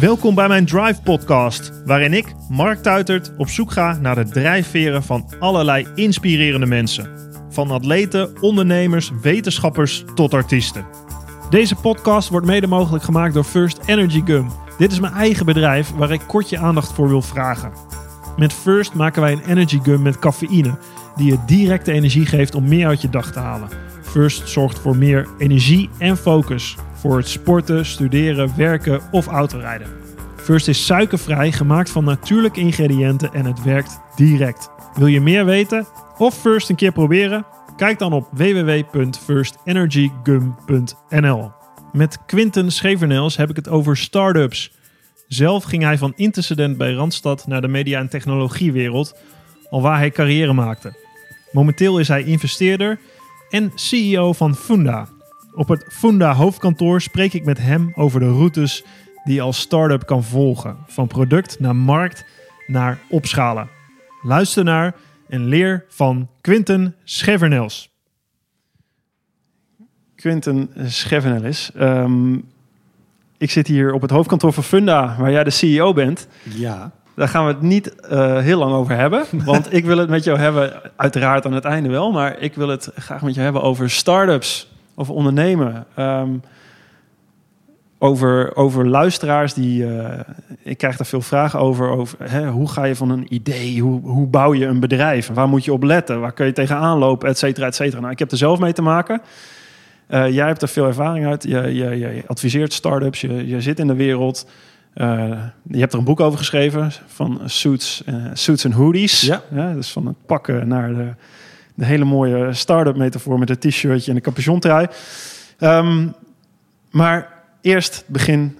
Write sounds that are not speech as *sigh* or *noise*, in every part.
Welkom bij mijn Drive Podcast, waarin ik, Mark Tuitert, op zoek ga naar de drijfveren van allerlei inspirerende mensen. Van atleten, ondernemers, wetenschappers tot artiesten. Deze podcast wordt mede mogelijk gemaakt door First Energy Gum. Dit is mijn eigen bedrijf waar ik kort je aandacht voor wil vragen. Met First maken wij een energy gum met cafeïne, die je directe energie geeft om meer uit je dag te halen. First zorgt voor meer energie en focus voor het sporten, studeren, werken of autorijden. First is suikervrij, gemaakt van natuurlijke ingrediënten en het werkt direct. Wil je meer weten of First een keer proberen? Kijk dan op www.firstenergygum.nl. Met Quinten Schevernels heb ik het over startups. Zelf ging hij van intercedent bij Randstad naar de media- en technologiewereld, alwaar hij carrière maakte. Momenteel is hij investeerder en CEO van Funda. Op het Funda hoofdkantoor spreek ik met hem over de routes die je als start-up kan volgen, van product naar markt naar opschalen. Luister naar en leer van Quinten Schevernels. Quinten Schevernels, ehm, ik zit hier op het hoofdkantoor van Funda, waar jij de CEO bent. Ja. Daar gaan we het niet uh, heel lang over hebben. *laughs* Want ik wil het met jou hebben, uiteraard aan het einde wel. Maar ik wil het graag met jou hebben over start-ups. Over ondernemen. Um, over, over luisteraars die. Uh, ik krijg daar veel vragen over. over hè, hoe ga je van een idee? Hoe, hoe bouw je een bedrijf? Waar moet je op letten? Waar kun je tegenaan lopen? Et cetera, et cetera. Nou, ik heb er zelf mee te maken. Uh, jij hebt er veel ervaring uit. Je, je, je adviseert start-ups. Je, je zit in de wereld. Uh, je hebt er een boek over geschreven van suits, uh, suits en hoodies. Ja. ja. Dus van het pakken naar de, de hele mooie start-up metafoor met een t-shirtje en een capuchontrui. Um, maar eerst begin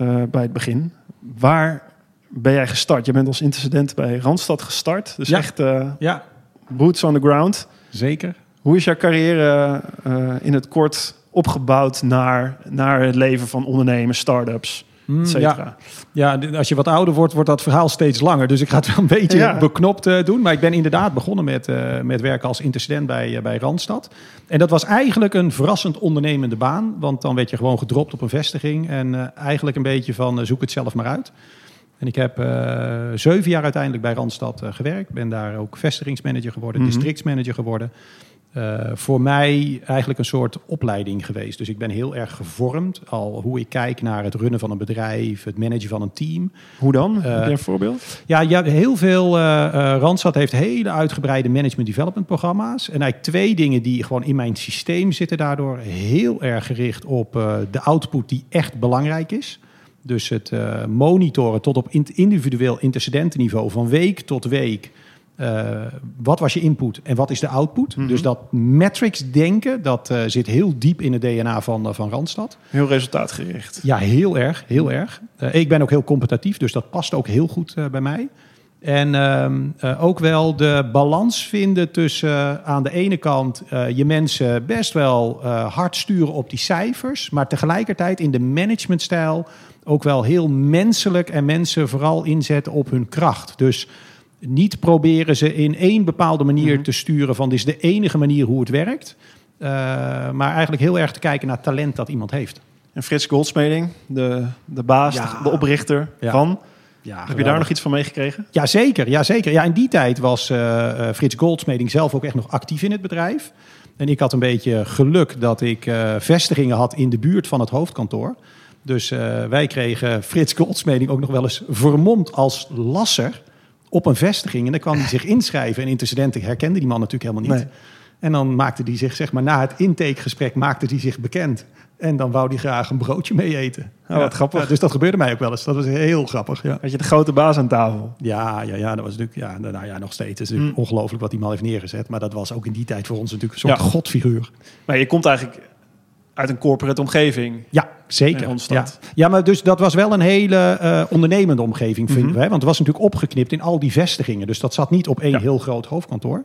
uh, bij het begin. Waar ben jij gestart? Je bent als intercedent bij Randstad gestart. Dus ja. echt uh, ja. boots on the ground. Zeker. Hoe is jouw carrière uh, in het kort opgebouwd naar, naar het leven van ondernemen, start-ups? Mm, ja. ja, als je wat ouder wordt, wordt dat verhaal steeds langer. Dus ik ga het wel een beetje ja. beknopt uh, doen. Maar ik ben inderdaad begonnen met, uh, met werken als intercedent bij, uh, bij Randstad. En dat was eigenlijk een verrassend ondernemende baan. Want dan werd je gewoon gedropt op een vestiging. En eigenlijk een beetje van zoek het zelf maar uit. En ik heb zeven jaar uiteindelijk bij Randstad gewerkt. Ben daar ook vestigingsmanager geworden, mm -hmm. districtsmanager geworden. Uh, voor mij eigenlijk een soort opleiding geweest. Dus ik ben heel erg gevormd al hoe ik kijk naar het runnen van een bedrijf, het managen van een team. Hoe dan? Uh, Heb je een voorbeeld? Ja, ja heel veel. Uh, Randstad heeft hele uitgebreide management development programma's. En eigenlijk twee dingen die gewoon in mijn systeem zitten daardoor heel erg gericht op de output die echt belangrijk is. Dus het monitoren tot op individueel intercedentenniveau van week tot week. Uh, wat was je input en wat is de output? Mm -hmm. Dus dat metrics denken, dat uh, zit heel diep in het DNA van, uh, van Randstad. Heel resultaatgericht. Ja, heel erg, heel erg. ik ben ook heel competitief, dus dat past ook heel goed bij mij. En ehm, ook wel de balans vinden tussen aan de ene kant je mensen best wel hard sturen op die cijfers, maar tegelijkertijd in de managementstijl ook wel heel menselijk en mensen vooral inzetten op hun kracht. Dus niet proberen ze in één bepaalde manier mm -hmm. te sturen van dit is de enige manier hoe het werkt. Uh, maar eigenlijk heel erg te kijken naar talent dat iemand heeft. En Frits Goldsmeding, de, de baas, ja. de oprichter ja. van. Ja, Heb je daar nog iets van meegekregen? Ja, zeker. Ja, zeker. Ja, in die tijd was uh, Frits Goldsmeding zelf ook echt nog actief in het bedrijf. En ik had een beetje geluk dat ik uh, vestigingen had in de buurt van het hoofdkantoor. Dus wij kregen Frits Goldsmeding ook nog wel eens vermomd als lasser op een vestiging. En dan kwam hij zich inschrijven. En intercedenten herkende die man natuurlijk helemaal niet. En dan maakte die zich, zeg maar, na het intakegesprek maakte die zich bekend. En dan wou die graag een broodje mee eten. Oh, wat grappig. Ja, dus dat gebeurde mij ook wel eens. Dat was heel grappig. Ja, Had je de grote baas aan tafel? ja, ja, ja dat was natuurlijk, ja, nou ja, nog steeds. Het is natuurlijk ongelooflijk wat die man heeft neergezet. Maar dat was ook in die tijd voor ons natuurlijk een soort godfiguur. Maar je komt eigenlijk uit een corporate omgeving. Ja, zeker. Ja. Ja, maar dus dat was wel een hele eh, ondernemende omgeving, vinden wij. Want het was natuurlijk opgeknipt in al die vestigingen. Dus dat zat niet op één Ja. heel groot hoofdkantoor.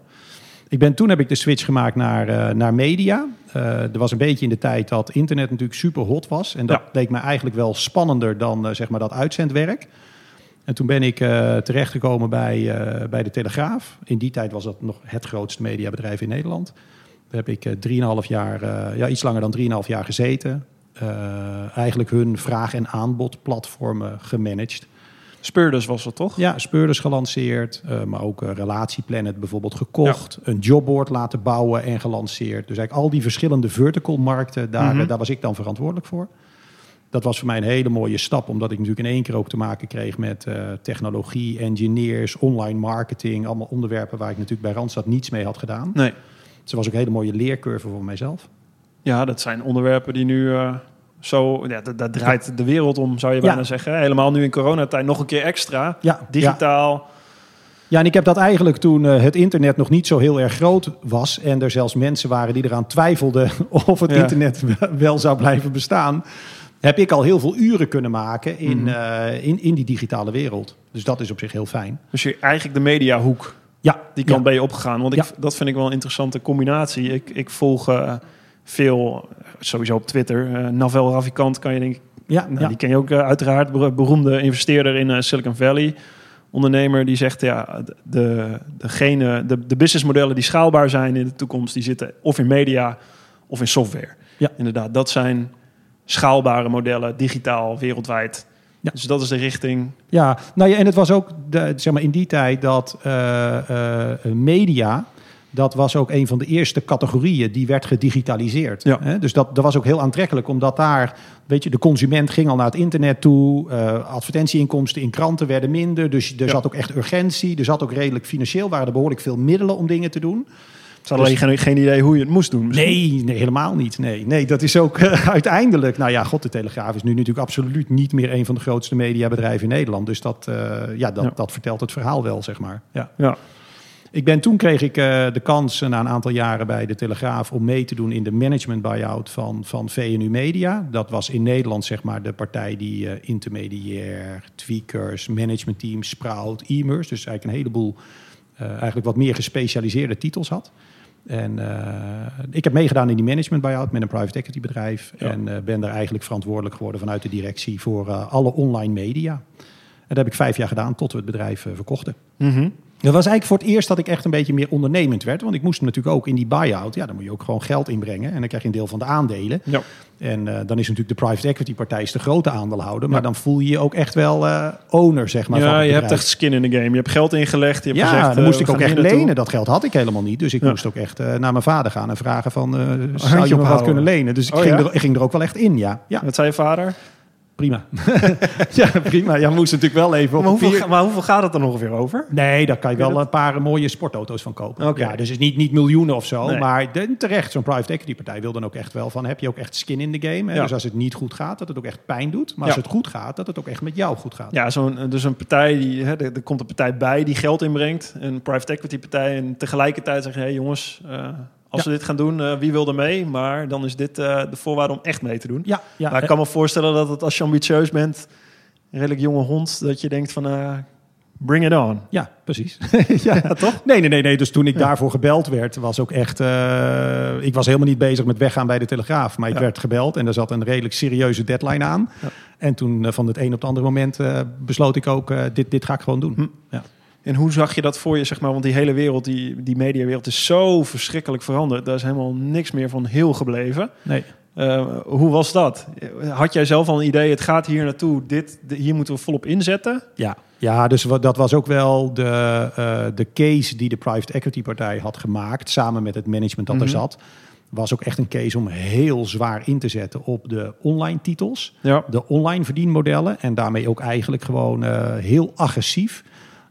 Ik ben, toen heb ik de switch gemaakt naar, eh, naar media. Eh, er was een beetje in de tijd dat internet natuurlijk super hot was. En dat Ja. leek me eigenlijk wel spannender dan zeg maar dat uitzendwerk. En toen ben ik terechtgekomen bij, bij de Telegraaf. In die tijd was dat nog het grootste mediabedrijf in Nederland. Daar heb ik eh, 3,5 jaar, eh, ja, iets langer dan 3,5 jaar gezeten. Eh, eigenlijk hun vraag- en aanbodplatformen gemanaged. Speurders was dat toch? Ja, speurders gelanceerd, eh, maar ook eh, Relatieplanet bijvoorbeeld gekocht. Een jobboard laten bouwen en gelanceerd. Dus eigenlijk al die verschillende vertical markten, daar, Mhm. eh, daar was ik dan verantwoordelijk voor. Dat was voor mij een hele mooie stap, omdat ik natuurlijk in één keer ook te maken kreeg met eh, technologie, engineers, online marketing. Allemaal onderwerpen waar ik natuurlijk bij Randstad niets mee had gedaan. Nee. Het was ook een hele mooie leercurve voor mijzelf. Ja, dat zijn onderwerpen die nu eh, zo... Ja, dat, draait de wereld om, zou je Ja. bijna zeggen. Helemaal nu in coronatijd nog een keer extra. Ja, Digitaal. Ja, en ik heb dat eigenlijk toen eh, het internet nog niet zo heel erg groot was. En er zelfs mensen waren die eraan twijfelden *laughs* of het Ja. internet *laughs* wel zou blijven bestaan. Heb ik al heel veel uren kunnen maken in, Mhm. eh, in, in die digitale wereld. Dus dat is op zich heel fijn. Dus je, eigenlijk de mediahoek, Ja, die kant ja. ben je opgegaan. Want ik, Ja. dat vind ik wel een interessante combinatie. Ik, ik volg eh, veel, eh, sowieso op Twitter. eh Navel Ravikant kan je denk ik Ja, Nou, ja. Die ken je ook uiteraard, Ber- beroemde investeerder in Silicon Valley. Ondernemer die zegt, ja, de, degene, de, de businessmodellen die schaalbaar zijn in de toekomst, die zitten of in media of in software. Ja. Inderdaad, dat zijn schaalbare modellen, digitaal, wereldwijd. Ja. Dus dat is de richting. Ja, nou ja, en het was ook de, zeg maar in die tijd dat eh, eh, media, dat was ook een van de eerste categorieën die werd gedigitaliseerd. Ja. Hè? Dus dat, dat was ook heel aantrekkelijk, omdat daar, weet je, de consument ging al naar het internet toe, eh, advertentieinkomsten in kranten werden minder, dus er Ja. zat ook echt urgentie, er zat ook redelijk financieel, waren er behoorlijk veel middelen om dingen te doen. Ze hadden Dus- alleen geen, idee hoe je het moest doen. misschien. Nee, nee, helemaal niet. Nee, nee dat is ook eh, *laughs* uiteindelijk. Nou ja, God, de Telegraaf is nu natuurlijk absoluut niet meer een van de grootste mediabedrijven in Nederland. Dus dat, eh, ja, dat, Ja. dat vertelt het verhaal wel, zeg maar. Ja. Ja. Ik ben, toen kreeg ik eh, de kans na een aantal jaren bij de Telegraaf om mee te doen in de management buyout van, van VNU Media. Dat was in Nederland zeg maar de partij die intermediair, tweakers, managementteam, Sprout, e-mers. Dus eigenlijk een heleboel eigenlijk wat meer gespecialiseerde titels had. En eh, ik heb meegedaan in die management buyout met een private equity bedrijf. Ja. En eh, ben daar eigenlijk verantwoordelijk geworden vanuit de directie voor eh, alle online media. En dat heb ik vijf jaar gedaan tot we het bedrijf verkochten. Mhm. Dat was eigenlijk voor het eerst dat ik echt een beetje meer ondernemend werd. Want ik moest natuurlijk ook in die buy-out. Ja, dan moet je ook gewoon geld inbrengen. En dan krijg je een deel van de aandelen. Ja. En eh, dan is natuurlijk de private equity partij de grote aandeelhouder. Maar Ja. dan voel je je ook echt wel eh, owner, zeg maar. van ja, je hebt echt skin in de game. Je hebt geld ingelegd. Je hebt Ja, gezegd, dan eh, moest ik ook echt lenen. Dat geld had ik helemaal niet. Dus ik Ja. moest ook echt naar mijn vader gaan en vragen van... zou je me wat kunnen lenen? Dus ik, Oh, ging ja? er, ik ging er ook wel echt in, ja. Ja, Wat zei je vader? Prima. *laughs* ja, prima. Ja, moest natuurlijk wel even op Maar hoeveel, papier- ga- maar hoeveel gaat het er ongeveer over? Nee, daar kan je je wel een paar mooie sportauto's van kopen. Oké. Ja, dus het is niet, niet miljoenen of zo. Nee. Maar terecht, zo'n private equity partij wil dan ook echt wel van... heb je ook echt skin in de game? Ja. Dus als het niet goed gaat, dat het ook echt pijn doet. Maar als Ja. het goed gaat, dat het ook echt met jou goed gaat. Ja, zo'n, dus een partij, die, hè, er, er komt een partij bij die geld inbrengt. Een private equity partij. En tegelijkertijd zeggen, hé hey jongens, eh, als Ja. we dit gaan doen, eh, wie wil er mee? Maar dan is dit eh, de voorwaarde om echt mee te doen. Ja, ja, maar ik kan me voorstellen dat het, als je ambitieus bent, een redelijk jonge hond, dat je denkt van, eh, bring it on. Ja, precies. *laughs* ja, toch? Nee, nee, nee, nee. Dus toen ik daarvoor gebeld werd, was ook echt... eh, ik was helemaal niet bezig met weggaan bij de Telegraaf. Maar ik Ja. werd gebeld en er zat een redelijk serieuze deadline aan. Ja. En toen eh, van het een op het andere moment eh, besloot ik ook... eh, dit, dit ga ik gewoon doen. Hm. Ja. En hoe zag je dat voor je, zeg maar? Want die hele wereld, die, die mediawereld is zo verschrikkelijk veranderd. Daar is helemaal niks meer van heel gebleven. Nee. Eh, hoe was dat? Had jij zelf al een idee, het gaat hier naartoe, dit, hier moeten we volop inzetten? Ja, ja dus wat, dat was ook wel de, eh, de case die de private equity partij had gemaakt, samen met het management dat Mhm. er zat. Was ook echt een case om heel zwaar in te zetten op de online titels, Ja. de online verdienmodellen. En daarmee ook eigenlijk gewoon eh, heel agressief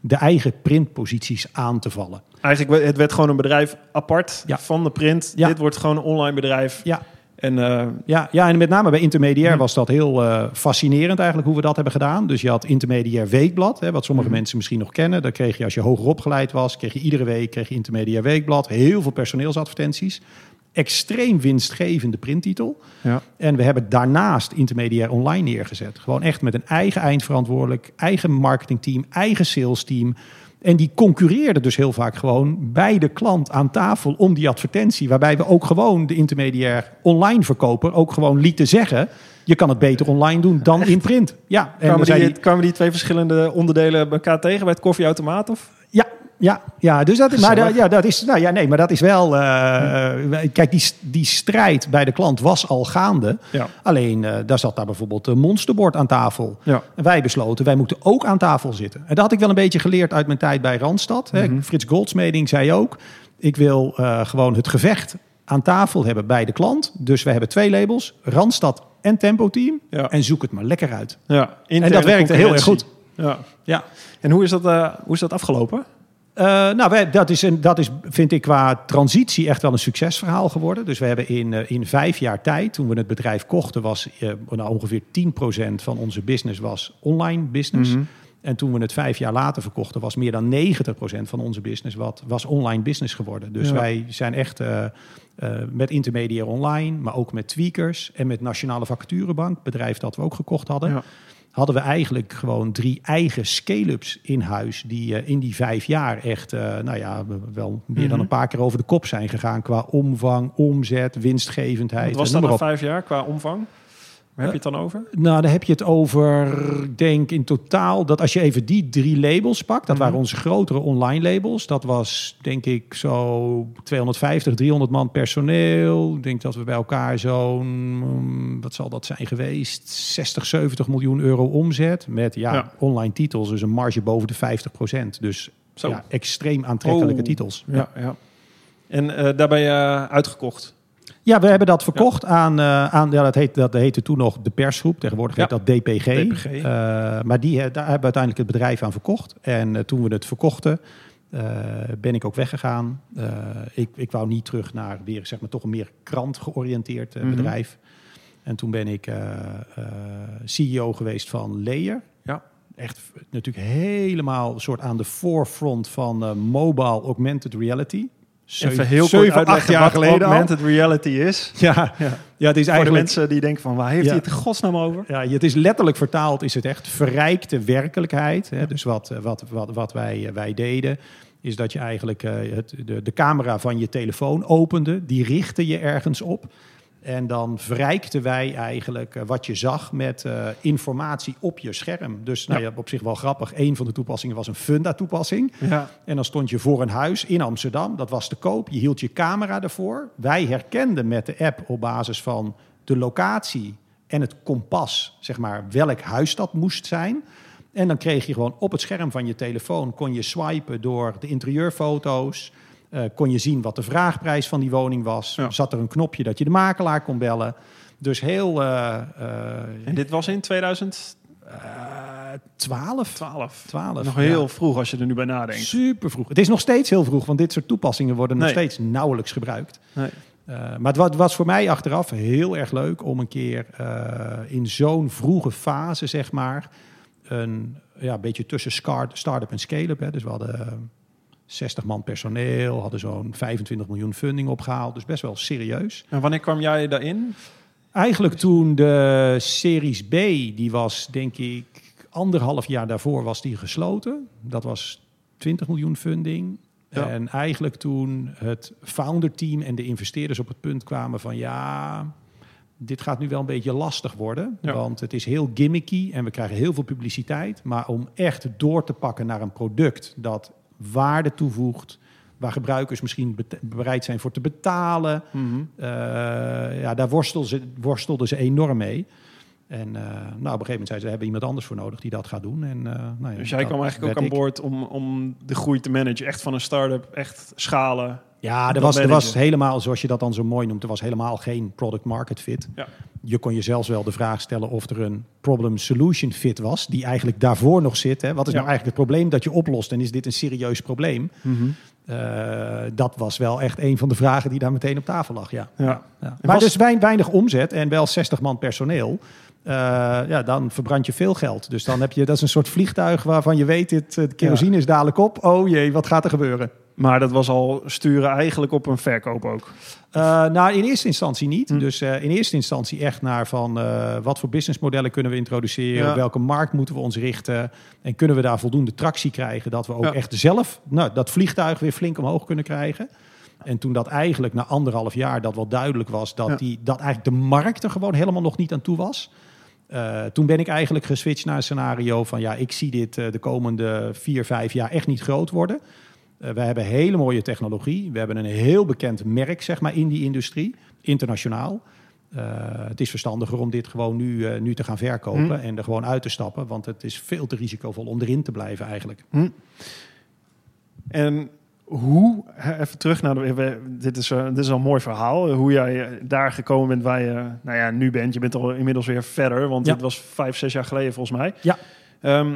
de eigen printposities aan te vallen. Eigenlijk, het werd gewoon een bedrijf apart Ja. van de print. Ja. Dit wordt gewoon een online bedrijf. Ja, En eh, Ja, ja, en met name bij Intermediair Mhm. was dat heel eh, fascinerend eigenlijk hoe we dat hebben gedaan. Dus je had Intermediair Weekblad, hè, wat sommige Mhm. mensen misschien nog kennen. Dan kreeg je als je hoger opgeleid was, kreeg je iedere week kreeg je Intermediair Weekblad. Heel veel personeelsadvertenties. Extreem winstgevende printtitel. ja. En we hebben daarnaast Intermediair Online neergezet. Gewoon echt met een eigen eindverantwoordelijk, eigen marketingteam, eigen salesteam. En die concurreerden dus heel vaak gewoon bij de klant aan tafel om die advertentie. Waarbij we ook gewoon de intermediair online verkoper ook gewoon lieten zeggen... je kan het beter online doen dan in print. Ja, en kwamen, die, hij- kwamen die twee verschillende onderdelen bij elkaar tegen bij het koffieautomaat? Of? ja, ja, ja, dus dat, maar, Gezellig. da- ja, dat is, nou ja, nee, maar dat is wel. eh, Kijk, die, die strijd bij de klant was al gaande. Ja. Alleen eh, daar zat daar bijvoorbeeld een monsterbord aan tafel. Ja. En wij besloten, wij moeten ook aan tafel zitten. En dat had ik wel een beetje geleerd uit mijn tijd bij Randstad. hè. Mhm. Frits Goldsmeding zei ook: ik wil eh, gewoon het gevecht aan tafel hebben bij de klant. Dus we hebben twee labels: Randstad en Tempo Team. Ja. En zoek het maar lekker uit. Ja, En dat werkte heel erg goed. Ja. Ja. En hoe is dat, eh, hoe is dat afgelopen? Eh, nou, wij, dat, is een, dat is, vind ik, qua transitie echt wel een succesverhaal geworden. Dus we hebben in, eh, in vijf jaar tijd, toen we het bedrijf kochten, was nou, ongeveer 10% van onze business was online business. Mhm. En toen we het vijf jaar later verkochten, was meer dan 90% van onze business wat, was online business geworden. Dus Ja. wij zijn echt eh, eh, met intermediair online, maar ook met tweakers en met Nationale Vacaturebank, bedrijf dat we ook gekocht hadden Ja. hadden we eigenlijk gewoon drie eigen scale-ups in huis. Die eh, in die vijf jaar echt, nou ja, wel meer dan Mhm. een paar keer over de kop zijn gegaan. Qua omvang, omzet, winstgevendheid. Wat was dat na vijf jaar qua omvang? Waar heb je het dan over? Nou, dan heb je het over, ik denk in totaal, dat als je even die drie labels pakt, dat Mhm. waren onze grotere online labels. Dat was denk ik zo 250, 300 man personeel. Ik denk dat we bij elkaar zo'n, mm, wat zal dat zijn geweest, 60, 70 miljoen euro omzet. Met ja, Ja. online titels, dus een marge boven de 50 procent. Dus Zo. ja, extreem aantrekkelijke Oh. titels. Ja, ja. En eh, daar ben je eh, uitgekocht. Ja, we hebben dat verkocht aan, eh, aan ja, dat, heet, dat heette toen nog de persgroep. Tegenwoordig heet Ja. dat DPG. DPG. Eh, maar die, eh, daar hebben we uiteindelijk het bedrijf aan verkocht. En toen we het verkochten, ben ik ook weggegaan. Ik, ik wou niet terug naar weer, zeg maar, toch een meer krant georiënteerd Mhm. bedrijf. En toen ben ik CEO geweest van Layer. Ja. Echt natuurlijk helemaal een soort aan de forefront van mobile augmented reality. Even heel kort acht jaar geleden augmented reality is. Ja, Ja. ja, het is Voor de eigenlijk mensen die denken van, waar heeft Ja. hij het godsnaam over? Ja, het is letterlijk vertaald, is het echt verrijkte werkelijkheid. Hè? Dus wat, eh, wat, wat, wat wij, eh, wij deden, is dat je eigenlijk eh, het, de, de camera van je telefoon opende. Die richtte je ergens op. En dan verrijkten wij eigenlijk eh, wat je zag met eh, informatie op je scherm. Dus nou, Ja. ja, op zich wel grappig. Een van de toepassingen was een Funda-toepassing. Ja. En dan stond je voor een huis in Amsterdam. Dat was te koop. Je hield je camera ervoor. Wij herkenden met de app op basis van de locatie en het kompas, zeg maar, welk huis dat moest zijn. En dan kreeg je gewoon op het scherm van je telefoon, kon je swipen door de interieurfoto's. Eh, kon je zien wat de vraagprijs van die woning was. Ja. Zat er een knopje dat je de makelaar kon bellen. Dus heel eh, eh, En dit was in 2012. eh, 12. 12. Nog ja. heel vroeg als je er nu bij nadenkt. Super vroeg. Het is nog steeds heel vroeg, want dit soort toepassingen worden nog steeds nauwelijks gebruikt. Nee. Maar het wa- was voor mij achteraf heel erg leuk om een keer in zo'n vroege fase, zeg maar, een ja, beetje tussen start-up en scale-up. Dus we hadden 60 man personeel, hadden zo'n 25 miljoen funding opgehaald. Dus best wel serieus. En wanneer kwam jij daarin? Eigenlijk toen de Series B, die was denk ik anderhalf jaar daarvoor was die gesloten. Dat was 20 miljoen funding. Ja. En eigenlijk toen het founder team en de investeerders op het punt kwamen van ja, dit gaat nu wel een beetje lastig worden. Ja. Want het is heel gimmicky en we krijgen heel veel publiciteit. Maar om echt door te pakken naar een product dat waarde toevoegt, waar gebruikers misschien bereid zijn voor te betalen. Eh, ja, daar worstelden ze, worstelden ze enorm mee. En eh, nou, op een gegeven moment zeiden ze, we hebben iemand anders voor nodig die dat gaat doen. En, eh, nou ja, Dus jij kwam eigenlijk ook aan boord om, om de groei te managen. Echt van een start-up, echt schalen. Ja, er dat was, er was helemaal, zoals je dat dan zo mooi noemt, er was helemaal geen product market fit. Ja. je kon je zelfs wel de vraag stellen of er een problem-solution fit was, die eigenlijk daarvoor nog zit. Hè? Wat is Ja. nou eigenlijk het probleem dat je oplost en is dit een serieus probleem? Mhm. Eh, dat was wel echt een van de vragen die daar meteen op tafel lag. Ja. Ja. Maar was- dus wein- weinig omzet en wel 60 man personeel. Eh, ja, dan verbrand je veel geld. Dus dan heb je, dat is een soort vliegtuig waarvan je weet, dit, het kerosine is dadelijk op. Oh jee, wat gaat er gebeuren? Maar dat was al sturen eigenlijk op een verkoop ook. Eh, nou, in eerste instantie niet. Hm. Dus eh, in eerste instantie echt naar van eh, wat voor businessmodellen kunnen we introduceren, Ja. op welke markt moeten we ons richten en kunnen we daar voldoende tractie krijgen dat we ook Ja. echt zelf nou, dat vliegtuig weer flink omhoog kunnen krijgen. En toen dat eigenlijk na anderhalf jaar dat wel duidelijk was dat, Ja. die, dat eigenlijk de markt er gewoon helemaal nog niet aan toe was. toen ben ik eigenlijk geswitcht naar een scenario van ja, ik zie dit de komende vier, vijf jaar echt niet groot worden. Eh, we hebben hele mooie technologie. We hebben een heel bekend merk zeg maar, in die industrie, internationaal. Eh, het is verstandiger om dit gewoon nu, eh, nu te gaan verkopen Hm. en er gewoon uit te stappen. Want het is veel te risicovol om erin te blijven eigenlijk. En hoe, even terug naar de, dit, is, dit is al een mooi verhaal. Hoe jij daar gekomen bent waar je nou ja, nu bent. Je bent al inmiddels weer verder, want Ja. dit was vijf, zes jaar geleden volgens mij. Ja. Ehm,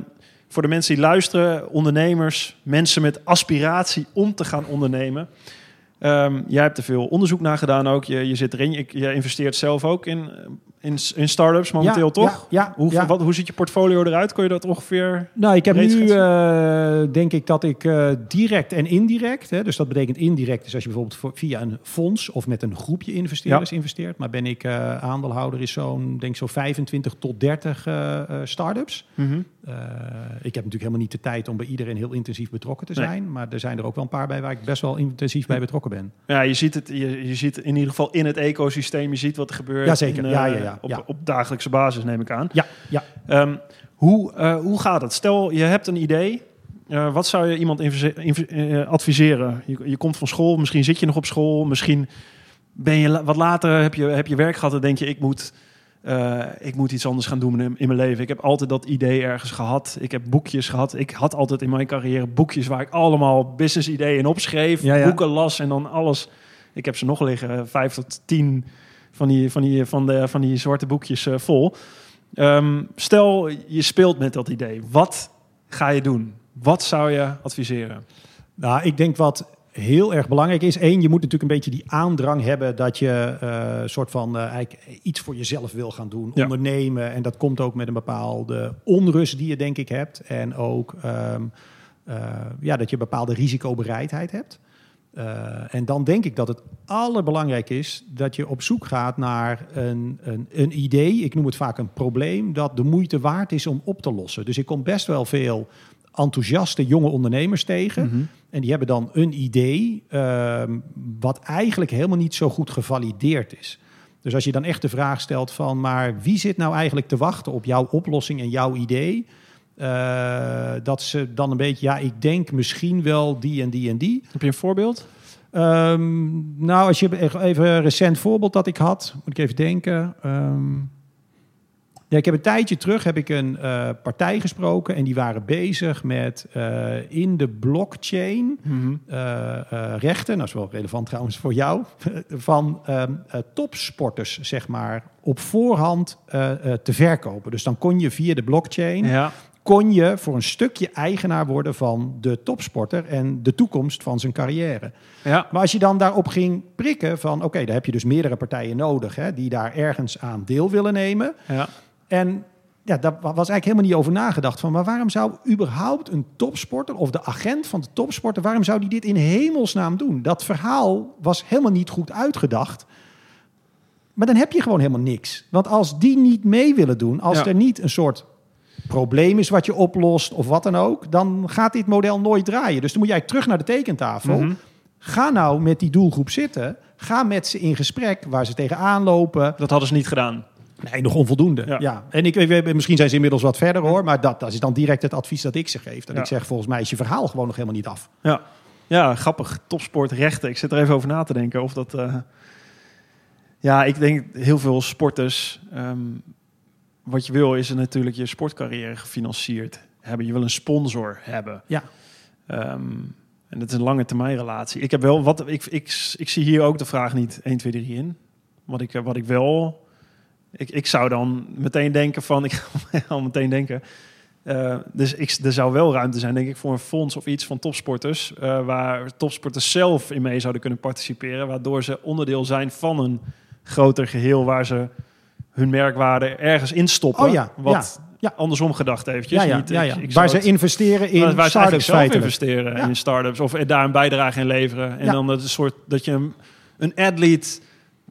voor de mensen die luisteren, ondernemers, mensen met aspiratie om te gaan ondernemen. Ehm, jij hebt er veel onderzoek naar gedaan ook. Je, je zit erin. Je, je investeert zelf ook in, in, in start-ups momenteel, Ja, toch? Ja, ja, Hoe, ja. wat, hoe ziet je portfolio eruit? Kun je dat ongeveer... Nou, ik heb nu, eh, denk ik dat ik eh, direct en indirect, hè, dus dat betekent indirect, dus als je bijvoorbeeld voor- via een fonds of met een groepje investeerders investeert, maar ben ik eh, aandeelhouder is zo'n, denk zo 25 tot 30 eh eh, start-ups. Eh, ik heb natuurlijk helemaal niet de tijd om bij iedereen heel intensief betrokken te Nee. zijn, maar er zijn er ook wel een paar bij waar ik best wel intensief bij betrokken ben. Ja, je ziet het. Je, je ziet in ieder geval in het ecosysteem. Je ziet wat er gebeurt. Jazeker. in, Ja, eh, ja, ja. Op, Ja. op dagelijkse basis neem ik aan. Ja, ja. Ehm, hoe, eh, hoe gaat het? Stel, je hebt een idee. Wat zou je iemand adviseren? Je, je komt van school, misschien zit je nog op school, misschien ben je la- wat later, heb je, heb je werk gehad en denk je, ik moet, eh, ik moet iets anders gaan doen in, in mijn leven. Ik heb altijd dat idee ergens gehad. Ik heb boekjes gehad. Ik had altijd in mijn carrière boekjes waar ik allemaal business ideeën opschreef, Ja, ja. boeken las en dan alles. Ik heb ze nog liggen, vijf tot tien van die, van die, van de, van die zwarte boekjes eh, vol. Ehm, stel, je speelt met dat idee. Wat ga je doen? Wat zou je adviseren? Nou, ik denk wat heel erg belangrijk is. één, je moet natuurlijk een beetje die aandrang hebben dat je eh soort van eh, eigenlijk iets voor jezelf wil gaan doen, Ja. ondernemen. En dat komt ook met een bepaalde onrust die je denk ik hebt. En ook ehm, eh, ja, dat je een bepaalde risicobereidheid hebt. En dan denk ik dat het allerbelangrijk is dat je op zoek gaat naar een, een, een idee. Ik noem het vaak een probleem dat de moeite waard is om op te lossen. Dus ik kom best wel veel enthousiaste jonge ondernemers tegen. En die hebben dan een idee ehm, wat eigenlijk helemaal niet zo goed gevalideerd is. Dus als je dan echt de vraag stelt van, maar wie zit nou eigenlijk te wachten op jouw oplossing en jouw idee? Eh, dat ze dan een beetje, ja, ik denk misschien wel die en die en die. Heb je een voorbeeld? Ehm, nou, als je even een recent voorbeeld dat ik had, moet ik even denken. Ehm, ja, ik heb een tijdje terug heb ik een eh, partij gesproken en die waren bezig met eh, in de blockchain eh, eh, rechten, nou, dat is wel relevant trouwens voor jou, *laughs* van ehm, eh, topsporters, zeg maar, op voorhand te verkopen. Dus dan kon je via de blockchain Ja. kon je voor een stukje eigenaar worden van de topsporter en de toekomst van zijn carrière. ja. Maar als je dan daarop ging prikken van, oké, daar heb je dus meerdere partijen nodig hè, die daar ergens aan deel willen nemen. ja. En ja, daar was eigenlijk helemaal niet over nagedacht van, maar waarom zou überhaupt een topsporter of de agent van de topsporter, waarom zou die dit in hemelsnaam doen? Dat verhaal was helemaal niet goed uitgedacht. Maar dan heb je gewoon helemaal niks. Want als die niet mee willen doen, als Ja. er niet een soort probleem is wat je oplost of wat dan ook, dan gaat dit model nooit draaien. Dus dan moet jij terug naar de tekentafel. Mhm. Ga nou met die doelgroep zitten. Ga met ze in gesprek waar ze tegenaan lopen. Dat hadden ze niet gedaan. Nee, nog onvoldoende. Ja. Ja. En ik, weet- misschien zijn ze inmiddels wat verder hoor, maar dat, dat is dan direct het advies dat ik ze geef. Dat Ja. ik zeg, volgens mij is je verhaal gewoon nog helemaal niet af. Ja. Ja, grappig. Topsportrechten. Ik zit er even over na te denken of dat... eh, Ja, ik denk heel veel sporters... ehm, wat je wil is natuurlijk je sportcarrière gefinancierd hebben. Je wil een sponsor hebben. Ja. Ehm, en dat is een lange termijn relatie. Ik heb wel wat ik, ik, ik zie hier ook de vraag niet 1, 2, 3 in. Wat ik, wat ik wel ik, ik zou dan meteen denken van, *laughs* ik ga al meteen denken. Uh, dus ik, er zou wel ruimte zijn, denk ik, voor een fonds of iets van topsporters. Uh, waar topsporters zelf in mee zouden kunnen participeren. Waardoor ze onderdeel zijn van een groter geheel waar ze hun merkwaarde ergens instoppen. Oh ja, wat ja. andersom gedacht eventjes. Ja, ja, Niet, ja, ik- waar ze het- investeren in waar, waar ze eigenlijk zelf feitelijk. investeren in startups of daar een bijdrage in leveren. En dan dat een soort dat je een, een athlete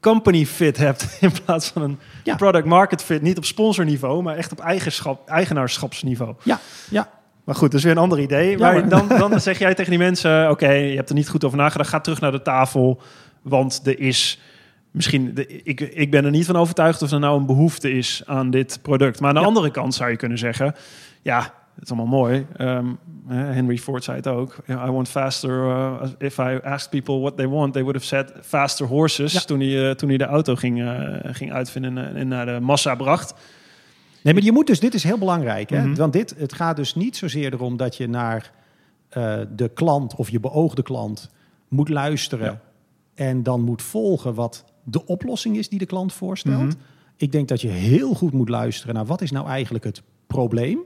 company fit hebt *laughs* in plaats van een Ja. product market fit. Niet op sponsorniveau, maar echt op eigenschap, eigenaarschapsniveau. Ja, ja. Maar goed, dat is weer een ander idee. Ja, maar maar- dan, dan zeg jij tegen die mensen: Oké, je hebt er niet goed over nagedacht. Ga terug naar de tafel. Want er is misschien, de, ik, ik ben er niet van overtuigd of er nou een behoefte is aan dit product. Maar aan de Ja. andere kant zou je kunnen zeggen: Ja, het is allemaal mooi. Ehm, eh, Henry Ford zei het ook. I want faster. uh, if I asked people what they want, they would have said faster horses. Ja. Toen, hij, eh, toen hij de auto ging, eh, ging uitvinden en, en naar de massa bracht. Nee, maar je moet dus, dit is heel belangrijk. Hè? Mhm. Want dit, het gaat dus niet zozeer erom dat je naar eh, de klant of je beoogde klant moet luisteren Ja. en dan moet volgen wat de oplossing is die de klant voorstelt. Mhm. Ik denk dat je heel goed moet luisteren naar wat is nou eigenlijk het probleem.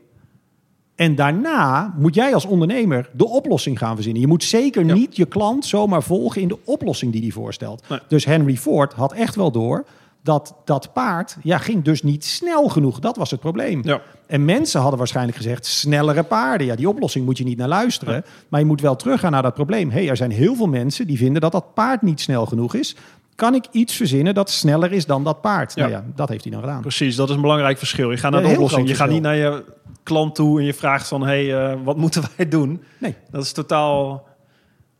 En daarna moet jij als ondernemer de oplossing gaan verzinnen. Je moet zeker Ja. niet je klant zomaar volgen in de oplossing die hij voorstelt. Nee. Dus Henry Ford had echt wel door dat dat paard ja, ging dus niet snel genoeg. Dat was het probleem. Ja. En mensen hadden waarschijnlijk gezegd, snellere paarden. Ja, die oplossing moet je niet naar luisteren. Maar je moet wel teruggaan naar dat probleem. hey, er zijn heel veel mensen die vinden dat dat paard niet snel genoeg is. Kan ik iets verzinnen dat sneller is dan dat paard? Ja. Nou ja, dat heeft hij dan gedaan. Precies, dat is een belangrijk verschil. Je gaat naar de oplossing. Je gaat niet naar je klant toe en je vraagt van... hé, hey, eh, wat moeten *laughs* wij doen? Nee, Dat is totaal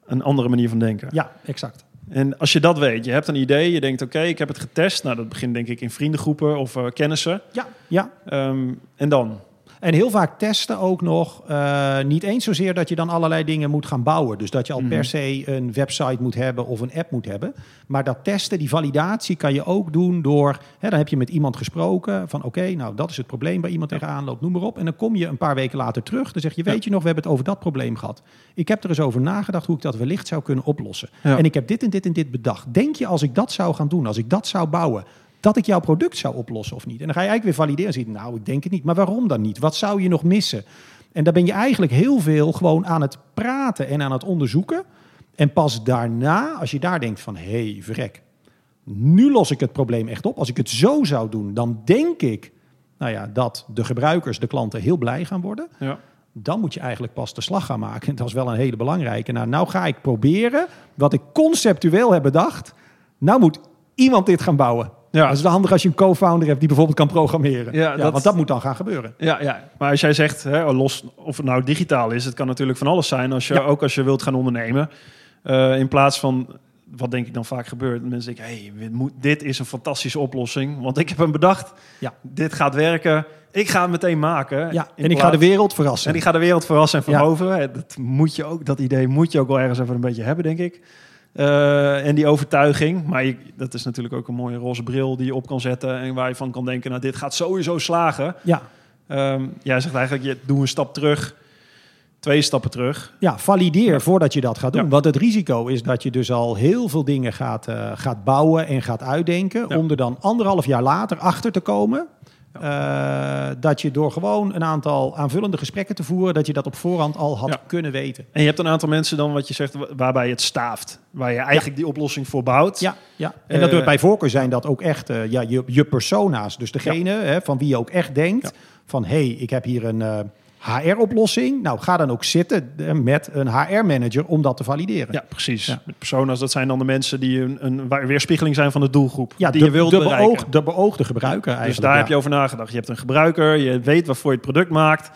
een andere manier van denken. ja, exact. En als je dat weet, je hebt een idee, je denkt... oké, ik heb het getest. Nou, dat begint denk ik in vriendengroepen of eh, kennissen. Ja, ja. Ehm, en dan? En heel vaak testen ook nog. eh, niet eens zozeer dat je dan allerlei dingen moet gaan bouwen. Dus dat je al Mhm. per se een website moet hebben of een app moet hebben. Maar dat testen, die validatie kan je ook doen door... Hè, dan heb je met iemand gesproken van oké, nou dat is het probleem waar iemand tegenaan loopt, noem maar op. En dan kom je een paar weken later terug. Dan zeg je, weet je nog, we hebben het over dat probleem gehad. Ik heb er eens over nagedacht hoe ik dat wellicht zou kunnen oplossen. Ja. En ik heb dit en dit en dit bedacht. Denk je als ik dat zou gaan doen, als ik dat zou bouwen... dat ik jouw product zou oplossen of niet? En dan ga je eigenlijk weer valideren en je, nou, ik denk het niet. Maar waarom dan niet? Wat zou je nog missen? En dan ben je eigenlijk heel veel gewoon aan het praten en aan het onderzoeken. En pas daarna, als je daar denkt van, hé, hey, verrek, nu los ik het probleem echt op. Als ik het zo zou doen, dan denk ik nou ja, dat de gebruikers, de klanten, heel blij gaan worden. Ja. Dan moet je eigenlijk pas de slag gaan maken. En dat is wel een hele belangrijke. Nou, nou ga ik proberen wat ik conceptueel heb bedacht. Nou moet iemand dit gaan bouwen. Ja. Dat is wel handig als je een co-founder hebt die bijvoorbeeld kan programmeren. Ja, Ja, dat- Want dat moet dan gaan gebeuren. Ja, ja, maar als jij zegt, hè, los of het nou digitaal is, het kan natuurlijk van alles zijn. Als je, Ja. Ook als je wilt gaan ondernemen. Eh, in plaats van, wat denk ik dan vaak gebeurt, mensen denken, hey, dit is een fantastische oplossing. Want ik heb hem bedacht, Ja. dit gaat werken. Ik ga het meteen maken. Ja, en ik ga de wereld verrassen. En ik ga de wereld verrassen en Ja. veroveren. Dat, moet je ook, dat idee moet je ook wel ergens even een beetje hebben, denk ik. Eh, en die overtuiging. Maar je- dat is natuurlijk ook een mooie roze bril die je op kan zetten. En waar je van kan denken, nou, dit gaat sowieso slagen. Ja, Ehm, jij zegt eigenlijk, je doe een stap terug, twee stappen terug. ja, valideer voordat je dat gaat doen. Ja. Want het risico is dat je dus al heel veel dingen gaat, eh, gaat bouwen en gaat uitdenken. Ja. Om er dan anderhalf jaar later achter te komen. Eh, dat je door gewoon een aantal aanvullende gesprekken te voeren, dat je dat op voorhand al had Ja. kunnen weten. En je hebt een aantal mensen dan, wat je zegt, wa- waarbij het staaft. Waar je eigenlijk die oplossing voor bouwt. Ja, ja. en dat Eh, bij voorkeur zijn dat ook echt eh, ja, je, je persona's. Dus degene hè, van wie je ook echt denkt van... hé, hey, ik heb hier een eh, HR-oplossing. Nou, ga dan ook zitten eh, met een HR-manager om dat te valideren. Ja, precies. Ja. Met personas, dat zijn dan de mensen die een, een weerspiegeling zijn van de doelgroep. Ja, die de, je wilt de, bereiken. beoog, de beoogde gebruiker eigenlijk. dus daar ja. heb je over nagedacht. Je hebt een gebruiker, je weet waarvoor je het product maakt.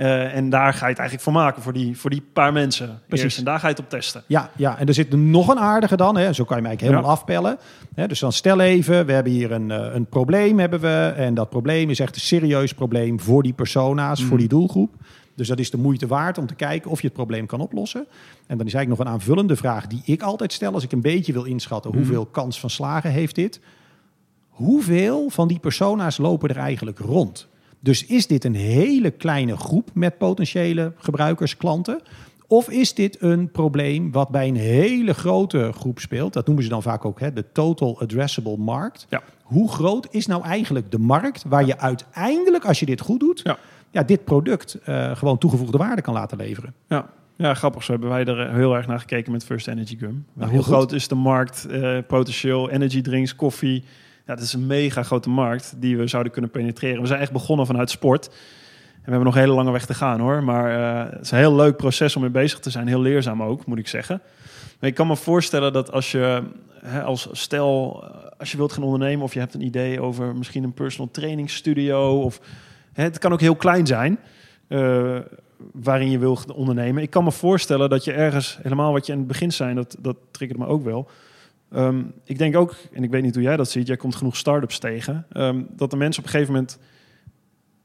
Eh, en daar ga je het eigenlijk voor maken, voor die, voor die paar mensen. Precies. Eerst. En daar ga je het op testen. Ja, ja, en er zit nog een aardige dan. Hè. Zo kan je hem eigenlijk helemaal Ja. afpellen. Hè, dus dan stel even, we hebben hier een, eh, een probleem. Hebben we, en dat probleem is echt een serieus probleem voor die persona's, voor die doelgroep. Dus dat is de moeite waard om te kijken of je het probleem kan oplossen. En dan is eigenlijk nog een aanvullende vraag die ik altijd stel... als ik een beetje wil inschatten Mhm. hoeveel kans van slagen heeft dit. Hoeveel van die persona's lopen er eigenlijk rond? Dus is dit een hele kleine groep met potentiële gebruikers, klanten? Of is dit een probleem wat bij een hele grote groep speelt? Dat noemen ze dan vaak ook hè, de total addressable markt. Ja. Hoe groot is nou eigenlijk de markt waar je uiteindelijk, als je dit goed doet, Ja. ja, dit product eh, gewoon toegevoegde waarde kan laten leveren? Ja. ja, grappig. Zo hebben wij er eh, heel erg naar gekeken met First Energy Gum. Nou, Hoe groot is de markt, eh, potentieel, energy drinks, koffie. Ja, dat is een mega grote markt die we zouden kunnen penetreren. We zijn echt begonnen vanuit sport. En we hebben nog een hele lange weg te gaan hoor. Maar eh, het is een heel leuk proces om mee bezig te zijn. Heel leerzaam ook, moet ik zeggen. Maar ik kan me voorstellen dat als je hè, als stel, eh, als je wilt gaan ondernemen of je hebt een idee over misschien een personal training studio of hè, het kan ook heel klein zijn. eh, waarin je wil ondernemen. Ik kan me voorstellen dat je ergens, helemaal wat je in het begin zei, dat, dat triggerde me ook wel. Ehm, ik denk ook, en ik weet niet hoe jij dat ziet, jij komt genoeg start-ups tegen, ehm, dat de mensen op een gegeven moment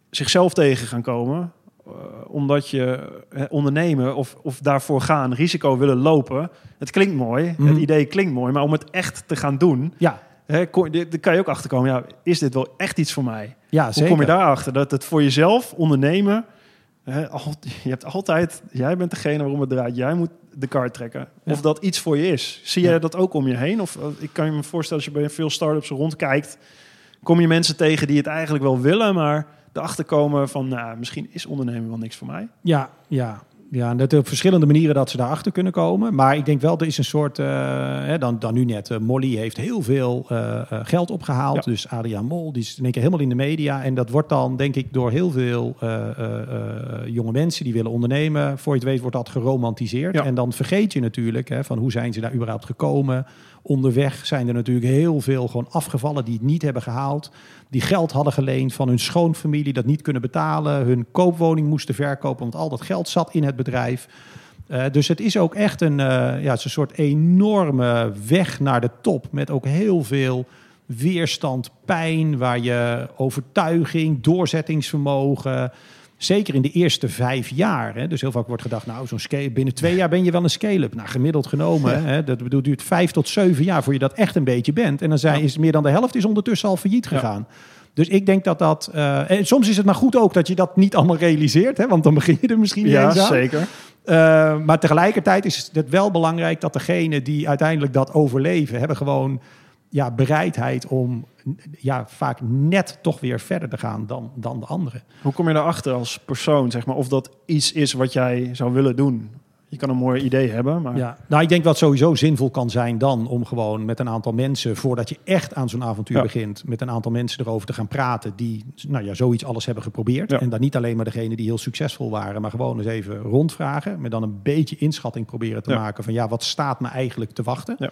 zichzelf tegen gaan komen. eh, omdat je ondernemen of, of daarvoor gaan, risico willen lopen. Het klinkt mooi, Mhm. het idee klinkt mooi, maar om het echt te gaan doen, Ja, kon- daar kan je ook achter komen. Ja, is dit wel echt iets voor mij? ja Hoe kom je daarachter? Dat het voor jezelf ondernemen, al- je hebt altijd, jij bent degene waarom het draait. Jij moet de kaart trekken. Ja. Of dat iets voor je is. Zie Ja. jij dat ook om je heen? Of eh, ik kan je me voorstellen, als je bij veel start-ups rondkijkt, kom je mensen tegen die het eigenlijk wel willen, maar erachter komen van, nou, misschien is ondernemen wel niks voor mij. Ja, ja. Ja, en dat op verschillende manieren dat ze daarachter kunnen komen. Maar ik denk wel, er is een soort, eh, hè, dan, dan nu net, eh, Molly heeft heel veel eh, eh, geld opgehaald. Ja. Dus Adriaan Mol, die is in één keer helemaal in de media. En dat wordt dan, denk ik, door heel veel eh, eh, eh, jonge mensen die willen ondernemen. Voor je het weet wordt dat geromantiseerd. Ja. En dan vergeet je natuurlijk hè, van hoe zijn ze daar überhaupt gekomen. Onderweg zijn er natuurlijk heel veel gewoon afgevallen die het niet hebben gehaald. Die geld hadden geleend van hun schoonfamilie, dat niet kunnen betalen. Hun koopwoning moesten verkopen, want al dat geld zat in het bedrijf. Eh, dus het is ook echt een, eh, ja, het is een soort enorme weg naar de top. Met ook heel veel weerstand, pijn, waar je overtuiging, doorzettingsvermogen. Zeker in de eerste vijf jaar. Hè, dus heel vaak wordt gedacht, nou, zo'n scale, binnen twee jaar ben je wel een scale-up. Nou, gemiddeld genomen, hè, dat bedoel, duurt vijf tot zeven jaar voor je dat echt een beetje bent. En dan zijn, is meer dan de helft is ondertussen al failliet gegaan. Dus ik denk dat dat. eh, en soms is het maar goed ook dat je dat niet allemaal realiseert, hè, want dan begin je er misschien niet Ja, eens aan. zeker. Eh, maar tegelijkertijd is het wel belangrijk dat degenen die uiteindelijk dat overleven, hebben gewoon ja, bereidheid om ja, vaak net toch weer verder te gaan dan, dan de anderen. Hoe kom je daarachter als persoon, zeg maar, of dat iets is wat jij zou willen doen? Je kan een mooi idee hebben, maar Ja. Nou, ik denk dat het sowieso zinvol kan zijn dan om gewoon met een aantal mensen, voordat je echt aan zo'n avontuur Ja. begint, met een aantal mensen erover te gaan praten die nou ja, zoiets alles hebben geprobeerd. Ja. En dan niet alleen maar degene die heel succesvol waren, maar gewoon eens even rondvragen. Met dan een beetje inschatting proberen te Ja. maken van ja, wat staat me eigenlijk te wachten? Ja.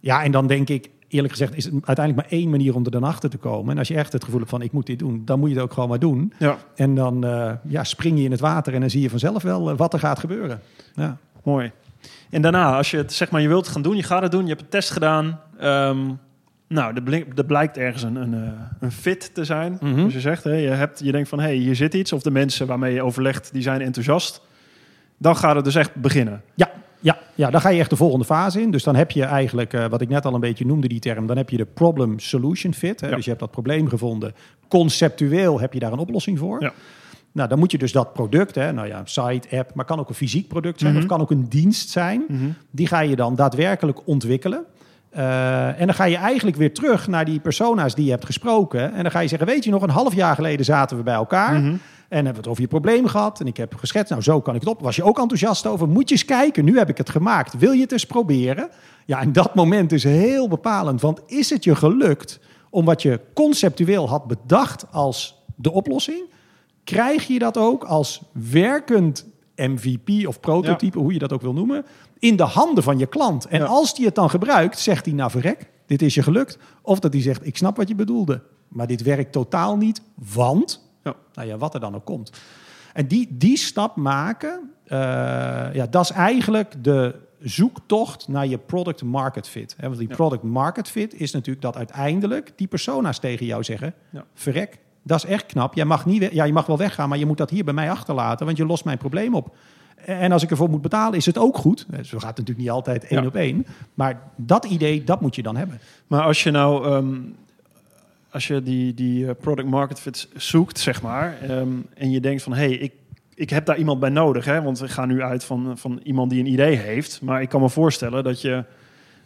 Ja, en dan denk ik, eerlijk gezegd, is het uiteindelijk maar één manier om er dan achter te komen. En als je echt het gevoel hebt van ik moet dit doen, dan moet je het ook gewoon maar doen. ja, En dan eh, ja, spring je in het water en dan zie je vanzelf wel eh, wat er gaat gebeuren. Ja. mooi. En daarna, als je het zeg maar, je wilt gaan doen, je gaat het doen, je hebt een test gedaan. ehm, nou, er, er blijkt ergens een, een, eh, een fit te zijn. Mhm. Dus je zegt, hè, je, hebt, je denkt van, hé, hey, hier zit iets. Of de mensen waarmee je overlegt, die zijn enthousiast. Dan gaat het dus echt beginnen. Ja, ja, ja, dan ga je echt de volgende fase in. Dus dan heb je eigenlijk, eh, wat ik net al een beetje noemde, die term, dan heb je de problem-solution fit. Hè? Ja. Dus je hebt dat probleem gevonden. Conceptueel heb je daar een oplossing voor. Ja. Nou, dan moet je dus dat product, hè, nou ja, site, app, maar kan ook een fysiek product zijn Mhm. of kan ook een dienst zijn. Die ga je dan daadwerkelijk ontwikkelen. Eh, en dan ga je eigenlijk weer terug naar die persona's die je hebt gesproken. En dan ga je zeggen, weet je nog, een half jaar geleden zaten we bij elkaar. Mhm. En hebben we het over je probleem gehad. En ik heb geschetst, nou zo kan ik het op. Was je ook enthousiast over? Moet je eens kijken, nu heb ik het gemaakt. Wil je het eens proberen? Ja, en dat moment is heel bepalend. Want is het je gelukt om wat je conceptueel had bedacht als de oplossing... krijg je dat ook als werkend MVP of prototype, hoe je dat ook wil noemen... in de handen van je klant. En Ja. als die het dan gebruikt, zegt hij, nou verrek, dit is je gelukt. Of dat hij zegt, ik snap wat je bedoelde. Maar dit werkt totaal niet, want Ja. nou ja, wat er dan ook komt. En die, die stap maken, eh, ja, dat is eigenlijk de zoektocht naar je product market fit. Hè, want die product market fit is natuurlijk dat uiteindelijk die persona's tegen jou zeggen: Ja. verrek, dat is echt knap. Jij mag niet, ja, je mag wel weggaan, maar je moet dat hier bij mij achterlaten, want je lost mijn probleem op. En als ik ervoor moet betalen, is het ook goed. Eh, Zo gaat het natuurlijk niet altijd één Ja. op één. Maar dat idee, dat moet je dan hebben. Maar als je nou, ehm, als je die, die eh, product market fit zoekt, zeg maar, ehm, en je denkt van, hé, hey, ik, ik heb daar iemand bij nodig. Hè? Want we gaan nu uit van, van iemand die een idee heeft. Maar ik kan me voorstellen dat je,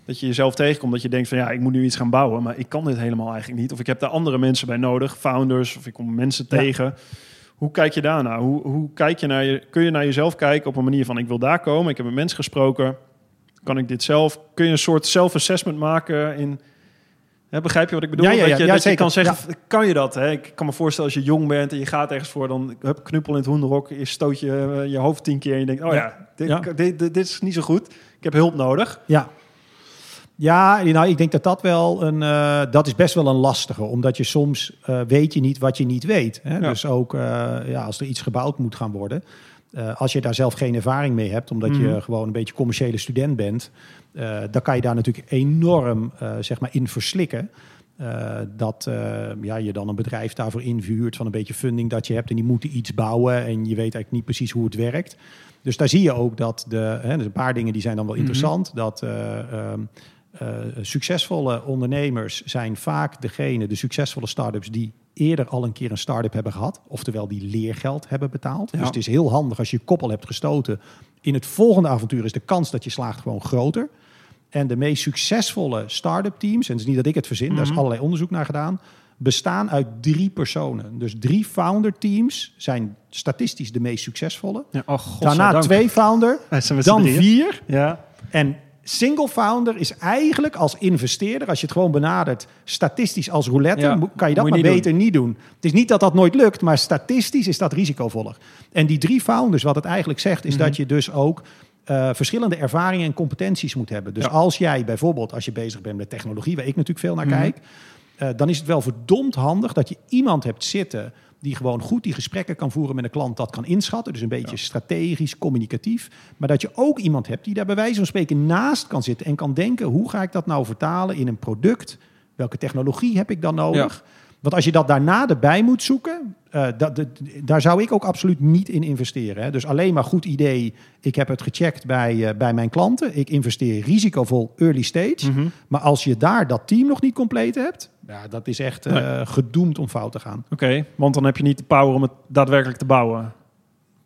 dat je jezelf tegenkomt. Dat je denkt van ja, ik moet nu iets gaan bouwen. Maar ik kan dit helemaal eigenlijk niet. Of ik heb daar andere mensen bij nodig. Founders of ik kom mensen tegen. Hoe kijk je daarna? Hoe, hoe kijk je naar je, kun je naar jezelf kijken op een manier van ik wil daar komen. Ik heb met mensen gesproken. Kan ik dit zelf? Kun je een soort self-assessment maken in Begrijp je wat ik bedoel? Ja, ja, ja, dat je, dat kan zeggen, kan je dat? Hè? Ik kan me voorstellen als je jong bent en je gaat ergens voor, dan hup, knuppel in het hoenderhok, je stoot je, eh, je hoofd tien keer en je denkt, oh ja, dit. Dit, dit, dit is niet zo goed. Ik heb hulp nodig. Ja. Ja, nou, ik denk dat dat wel een, eh, dat is best wel een lastige, omdat je soms eh, weet je niet wat je niet weet. Hè? Ja. Dus ook ja, als er iets gebouwd moet gaan worden, eh, als je daar zelf geen ervaring mee hebt, omdat Mhm. je gewoon een beetje commerciële student bent, eh, dan kan je daar natuurlijk enorm eh, zeg maar in verslikken. Dat ja, je dan een bedrijf daarvoor invuurt van een beetje funding dat je hebt en die moeten iets bouwen en je weet eigenlijk niet precies hoe het werkt. Dus daar zie je ook dat de, hè, dus een paar dingen die zijn dan wel Mhm. interessant. Dat eh, ehm, eh, succesvolle ondernemers zijn vaak degene, de succesvolle start-ups die eerder al een keer een start-up hebben gehad. Oftewel die leergeld hebben betaald. Ja. Dus het is heel handig als je koppel hebt gestoten. In het volgende avontuur is de kans dat je slaagt gewoon groter. En de meest succesvolle start-up teams, en het is niet dat ik het verzin, daar is Mhm. allerlei onderzoek naar gedaan, bestaan uit drie personen. Dus drie founder teams zijn statistisch de meest succesvolle. Ja, oh, God, Daarna twee founder, dan vier. Ja. En single founder is eigenlijk als investeerder, als je het gewoon benadert, statistisch als roulette, Ja, kan je dat maar niet beter niet doen. Het is niet dat dat nooit lukt, maar statistisch is dat risicovoller. En die drie founders, wat het eigenlijk zegt, is Mhm. dat je dus ook eh, verschillende ervaringen en competenties moet hebben. Dus Ja. als jij bijvoorbeeld, als je bezig bent met technologie, waar ik natuurlijk veel naar Mhm. kijk, eh, dan is het wel verdomd handig dat je iemand hebt zitten die gewoon goed die gesprekken kan voeren met een klant, dat kan inschatten. Dus een beetje strategisch, communicatief. Maar dat je ook iemand hebt die daar bij wijze van spreken naast kan zitten en kan denken: hoe ga ik dat nou vertalen in een product? Welke technologie heb ik dan nodig? Want als je dat daarna erbij moet zoeken, eh, dat, dat- daar zou ik ook absoluut niet in investeren. Hè. Dus alleen maar goed idee. Ik heb het gecheckt bij, eh, bij mijn klanten. Ik investeer risicovol early stage. Mhm. Maar als je daar dat team nog niet compleet hebt, ja, dat is echt Nee. gedoemd om fout te gaan. Oké, want dan heb je niet de power om het daadwerkelijk te bouwen.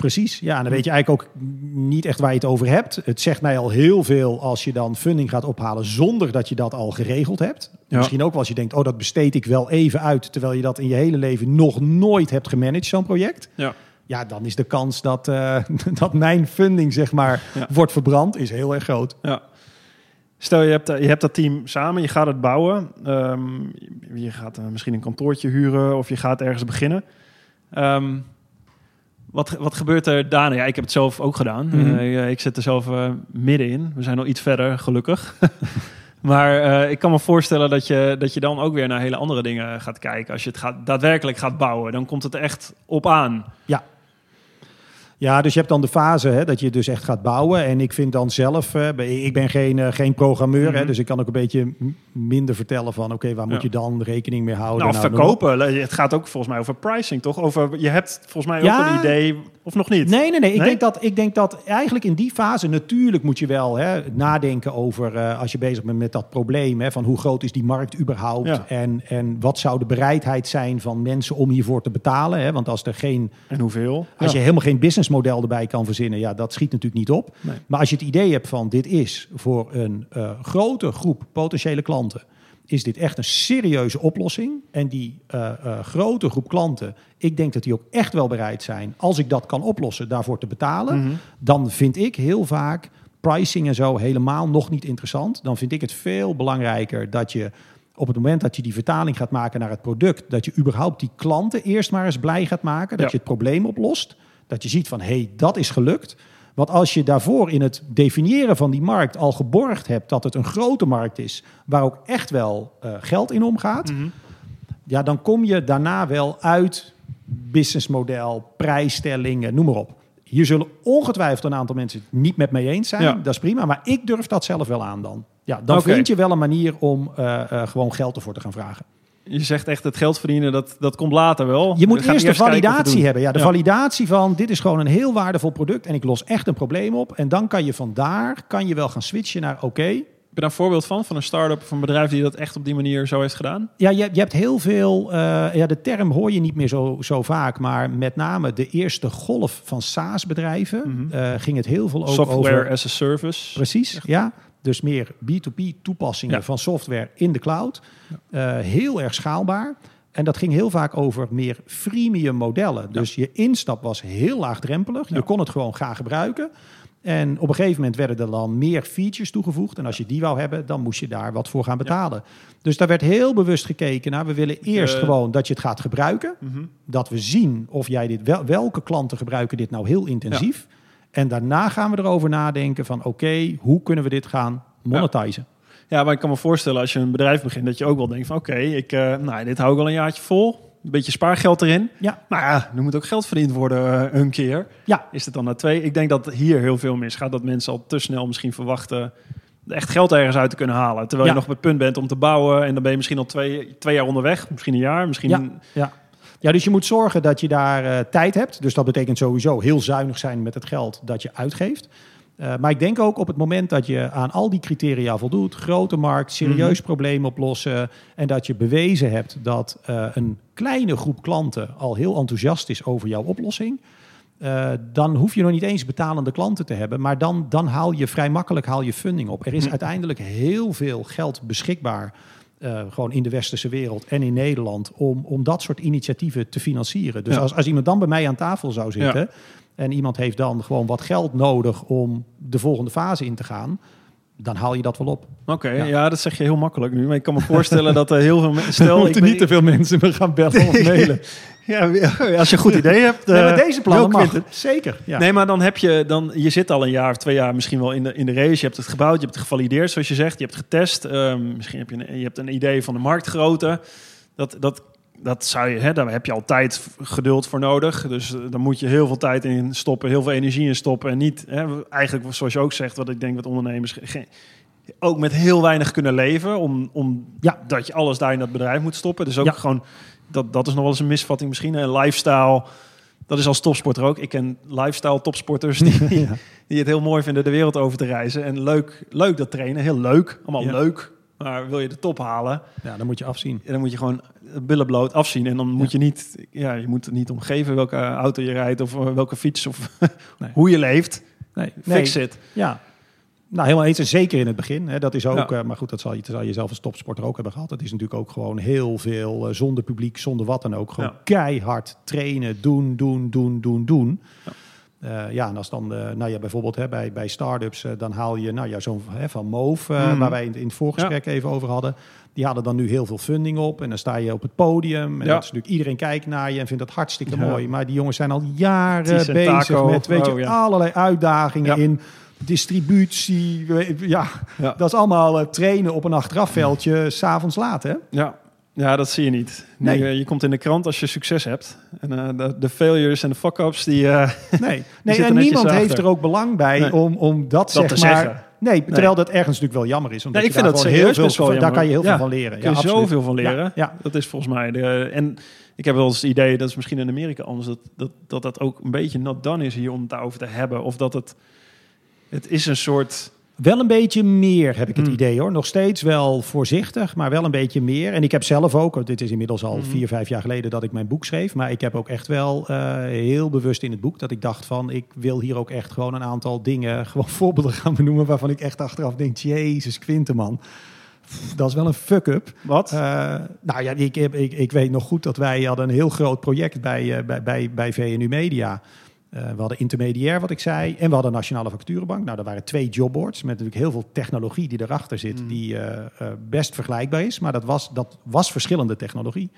Precies, ja. En dan weet je eigenlijk ook niet echt waar je het over hebt. Het zegt mij al heel veel als je dan funding gaat ophalen zonder dat je dat al geregeld hebt. Ja. Misschien ook wel als je denkt, oh dat besteed ik wel even uit, terwijl je dat in je hele leven nog nooit hebt gemanaged, zo'n project. Ja. Ja, dan is de kans dat, eh, *laughs* dat mijn funding zeg maar Ja. wordt verbrand, is heel erg groot. Ja. Stel, je hebt, je hebt dat team samen, je gaat het bouwen. Ehm, je gaat eh, misschien een kantoortje huren of je gaat ergens beginnen. Ehm, wat, wat gebeurt er daarna? Ja, ik heb het zelf ook gedaan. Mhm. Eh, ik zit er zelf eh, middenin. We zijn al iets verder, gelukkig. *laughs* maar eh, ik kan me voorstellen dat je, dat je dan ook weer naar hele andere dingen gaat kijken. Als je het gaat, daadwerkelijk gaat bouwen, dan komt het echt op aan. Ja, dus je hebt dan de fase hè, dat je dus echt gaat bouwen. En ik vind dan zelf, ik ben geen, eh, geen programmeur, hè, Mhm. dus ik kan ook een beetje minder vertellen van oké, waar moet Ja. je dan rekening mee houden? Nou, Nou, verkopen. Het gaat ook volgens mij over pricing, toch? Over, je hebt volgens mij ook Ja. een idee, of nog niet? Nee, nee, nee. Ik, Nee? Denk dat, ik denk dat eigenlijk in die fase natuurlijk moet je wel hè, nadenken over eh, als je bezig bent met dat probleem. Hè, van hoe groot is die markt überhaupt? Ja. En, en wat zou de bereidheid zijn van mensen om hiervoor te betalen? Hè? Want als, er geen, En hoeveel? als Ja. je helemaal geen businessmodel erbij kan verzinnen, ja, dat schiet natuurlijk niet op. Nee. Maar als je het idee hebt van dit is voor een eh, grote groep potentiële klanten, is dit echt een serieuze oplossing. En die eh, eh, grote groep klanten, ik denk dat die ook echt wel bereid zijn, als ik dat kan oplossen, daarvoor te betalen. Mhm. Dan vind ik heel vaak pricing en zo helemaal nog niet interessant. Dan vind ik het veel belangrijker dat je op het moment dat je die vertaling gaat maken naar het product, dat je überhaupt die klanten eerst maar eens blij gaat maken, dat Ja. je het probleem oplost. Dat je ziet van, hé, hey, dat is gelukt. Want als je daarvoor in het definiëren van die markt al geborgd hebt dat het een grote markt is, waar ook echt wel eh, geld in omgaat, Mhm. ja, dan kom je daarna wel uit businessmodel, prijsstellingen, noem maar op. Hier zullen ongetwijfeld een aantal mensen het niet met mij eens zijn. Ja. Dat is prima, maar ik durf dat zelf wel aan dan. Ja, dan vind je wel een manier om eh, eh, gewoon geld ervoor te gaan vragen. Je zegt echt het geld verdienen, dat, dat komt later wel. Je moet eerst de validatie hebben. Ja, de Ja. validatie van dit is gewoon een heel waardevol product en ik los echt een probleem op. En dan kan je van daar kan je wel gaan switchen naar oké, je daar een voorbeeld van? Van een start-up of een bedrijf die dat echt op die manier zo heeft gedaan? Ja, je, je hebt heel veel... Uh, ja, de term hoor je niet meer zo, zo vaak. Maar met name de eerste golf van SaaS-bedrijven... Mm -hmm. ging het heel veel over... Software as a service. Precies, ja. Dus meer B2B toepassingen van software in de cloud. Uh, heel erg schaalbaar. En dat ging heel vaak over meer freemium modellen. Dus je instap was heel laagdrempelig. Je kon het gewoon gaan gebruiken. En op een gegeven moment werden er dan meer features toegevoegd. En als je die wou hebben, dan moest je daar wat voor gaan betalen. Dus daar werd heel bewust gekeken naar. We willen eerst uh, gewoon dat je het gaat gebruiken. Uh -huh. Dat we zien of jij dit wel, welke klanten gebruiken dit nou heel intensief. Ja. En daarna gaan we erover nadenken van oké, okay, hoe kunnen we dit gaan monetizen? Ja. ja. maar ik kan me voorstellen als je een bedrijf begint dat je ook wel denkt van oké, okay, ik, uh, nou, dit hou ik al een jaartje vol een beetje spaargeld erin. Ja. Maar ja, er moet ook geld verdiend worden uh, een keer. Ja. Is het dan na twee? Ik denk dat hier heel veel misgaat. Dat mensen al te snel misschien verwachten echt geld ergens uit te kunnen halen. Terwijl ja. je nog op het punt bent om te bouwen. En dan ben je misschien al twee, twee jaar onderweg. Misschien een jaar. Misschien ja. ja. Ja, dus je moet zorgen dat je daar uh, tijd hebt. Dus dat betekent sowieso heel zuinig zijn met het geld dat je uitgeeft. Uh, maar ik denk ook op het moment dat je aan al die criteria voldoet, grote markt, serieus mm -hmm. probleem oplossen en dat je bewezen hebt dat uh, een kleine groep klanten al heel enthousiast is over jouw oplossing, uh, dan hoef je nog niet eens betalende klanten te hebben, maar dan, dan haal je vrij makkelijk haal je funding op. Er is mm Mhm. -hmm. uiteindelijk heel veel geld beschikbaar. Uh, gewoon in de westerse wereld en in Nederland om, om dat soort initiatieven te financieren. Dus Ja. als, als iemand dan bij mij aan tafel zou zitten Ja. en iemand heeft dan gewoon wat geld nodig om de volgende fase in te gaan, dan haal je dat wel op. Oké, Ja. ja. dat zeg je heel makkelijk nu. Maar ik kan me voorstellen dat er heel veel mensen... *laughs* Stel, ik ben- niet te veel mensen me gaan bellen of *laughs* mailen. Ja, als je een goed idee hebt... nee, eh, maar deze plannen mag. Quinten. Zeker. Ja. Nee, maar dan heb je, dan, je zit al een jaar of twee jaar misschien wel in de, in de race. Je hebt het gebouwd, je hebt het gevalideerd, zoals je zegt. Je hebt het getest. Ehm, misschien heb je, een, je hebt een idee van de marktgrootte. Dat, dat, dat zou je, hè, daar heb je al tijd geduld voor nodig. Dus eh, dan moet je heel veel tijd in stoppen, heel veel energie in stoppen. En niet, hè, eigenlijk zoals je ook zegt, wat ik denk dat ondernemers ook met heel weinig kunnen leven. Om, om Ja. dat je alles daar in dat bedrijf moet stoppen. Dus ook Ja. gewoon, dat, dat is nog wel eens een misvatting misschien. Een lifestyle, dat is als topsporter ook. Ik ken lifestyle topsporters die, *laughs* Ja. die het heel mooi vinden de wereld over te reizen. En leuk, leuk dat trainen, heel leuk. Allemaal leuk. Maar wil je de top halen, ja, dan moet je afzien. en dan moet je gewoon billen bloot afzien. En dan moet je niet, ja, je moet niet omgeven welke auto je rijdt of eh, welke fiets of *laughs* Nee. hoe je leeft. Nee, Fix it. Ja. Nou, helemaal eens. En zeker in het begin. Hè, dat is ook, Ja. eh, maar goed, dat zal, je, zal je zelf als topsporter ook hebben gehad. Het is natuurlijk ook gewoon heel veel eh, zonder publiek, zonder wat dan ook. Gewoon Ja. keihard trainen, doen, doen, doen, doen, doen. Ja. Ja. ja, en als dan, nou ja, bijvoorbeeld hè, bij, bij start-ups, dan haal je, nou ja, zo'n van Move, eh, Mhm. waar wij in, in het voorgesprek even over hadden. Die hadden dan nu heel veel funding op. En dan sta je op het podium. En Ja. dat is natuurlijk, iedereen kijkt naar je en vindt dat hartstikke Ja. mooi. Maar die jongens zijn al jaren bezig taco. met, weet je, Oh, allerlei uitdagingen in distributie. Ja, dat is allemaal eh, trainen op een achterafveldje, s'avonds laat, hè? Ja. ja, dat zie je niet. Nee. Nee. je komt in de krant als je succes hebt. En eh, de, de failures en de fuck-ups, die... eh, *laughs* Nee, nee en niemand achter. heeft er ook belang bij Nee. om, om dat, zeg te maar... zeggen. Nee, terwijl dat ergens natuurlijk wel jammer is. Omdat Nee, ik je vind daar dat serieus wel veel, Daar jammer. kan je heel Ja, veel van leren. kun je zoveel van leren. Ja, ja. Dat is volgens mij de... En ik heb wel eens het idee, dat is misschien in Amerika anders... dat dat, dat, dat ook een beetje not done is hier om het daarover te hebben. Of dat het... Het is een soort... Wel een beetje meer, heb ik het Hmm. idee hoor. Nog steeds wel voorzichtig, maar wel een beetje meer. En ik heb zelf ook, dit is inmiddels al Mhm. vier, vijf jaar geleden dat ik mijn boek schreef. Maar ik heb ook echt wel eh, heel bewust in het boek dat ik dacht van... ik wil hier ook echt gewoon een aantal dingen, *laughs* gewoon voorbeelden gaan benoemen... waarvan ik echt achteraf denk, jezus Quinteman, dat is wel een fuck-up. Wat? Eh, nou ja, ik, ik, ik weet nog goed dat wij hadden een heel groot project bij, eh, bij, bij, bij VNU Media. Eh, we hadden intermediair, wat ik zei, en we hadden Nationale Facturenbank. Nou, er waren twee jobboards met natuurlijk heel veel technologie die erachter zit, Mm. die eh, eh, best vergelijkbaar is. Maar dat was, dat was verschillende technologie.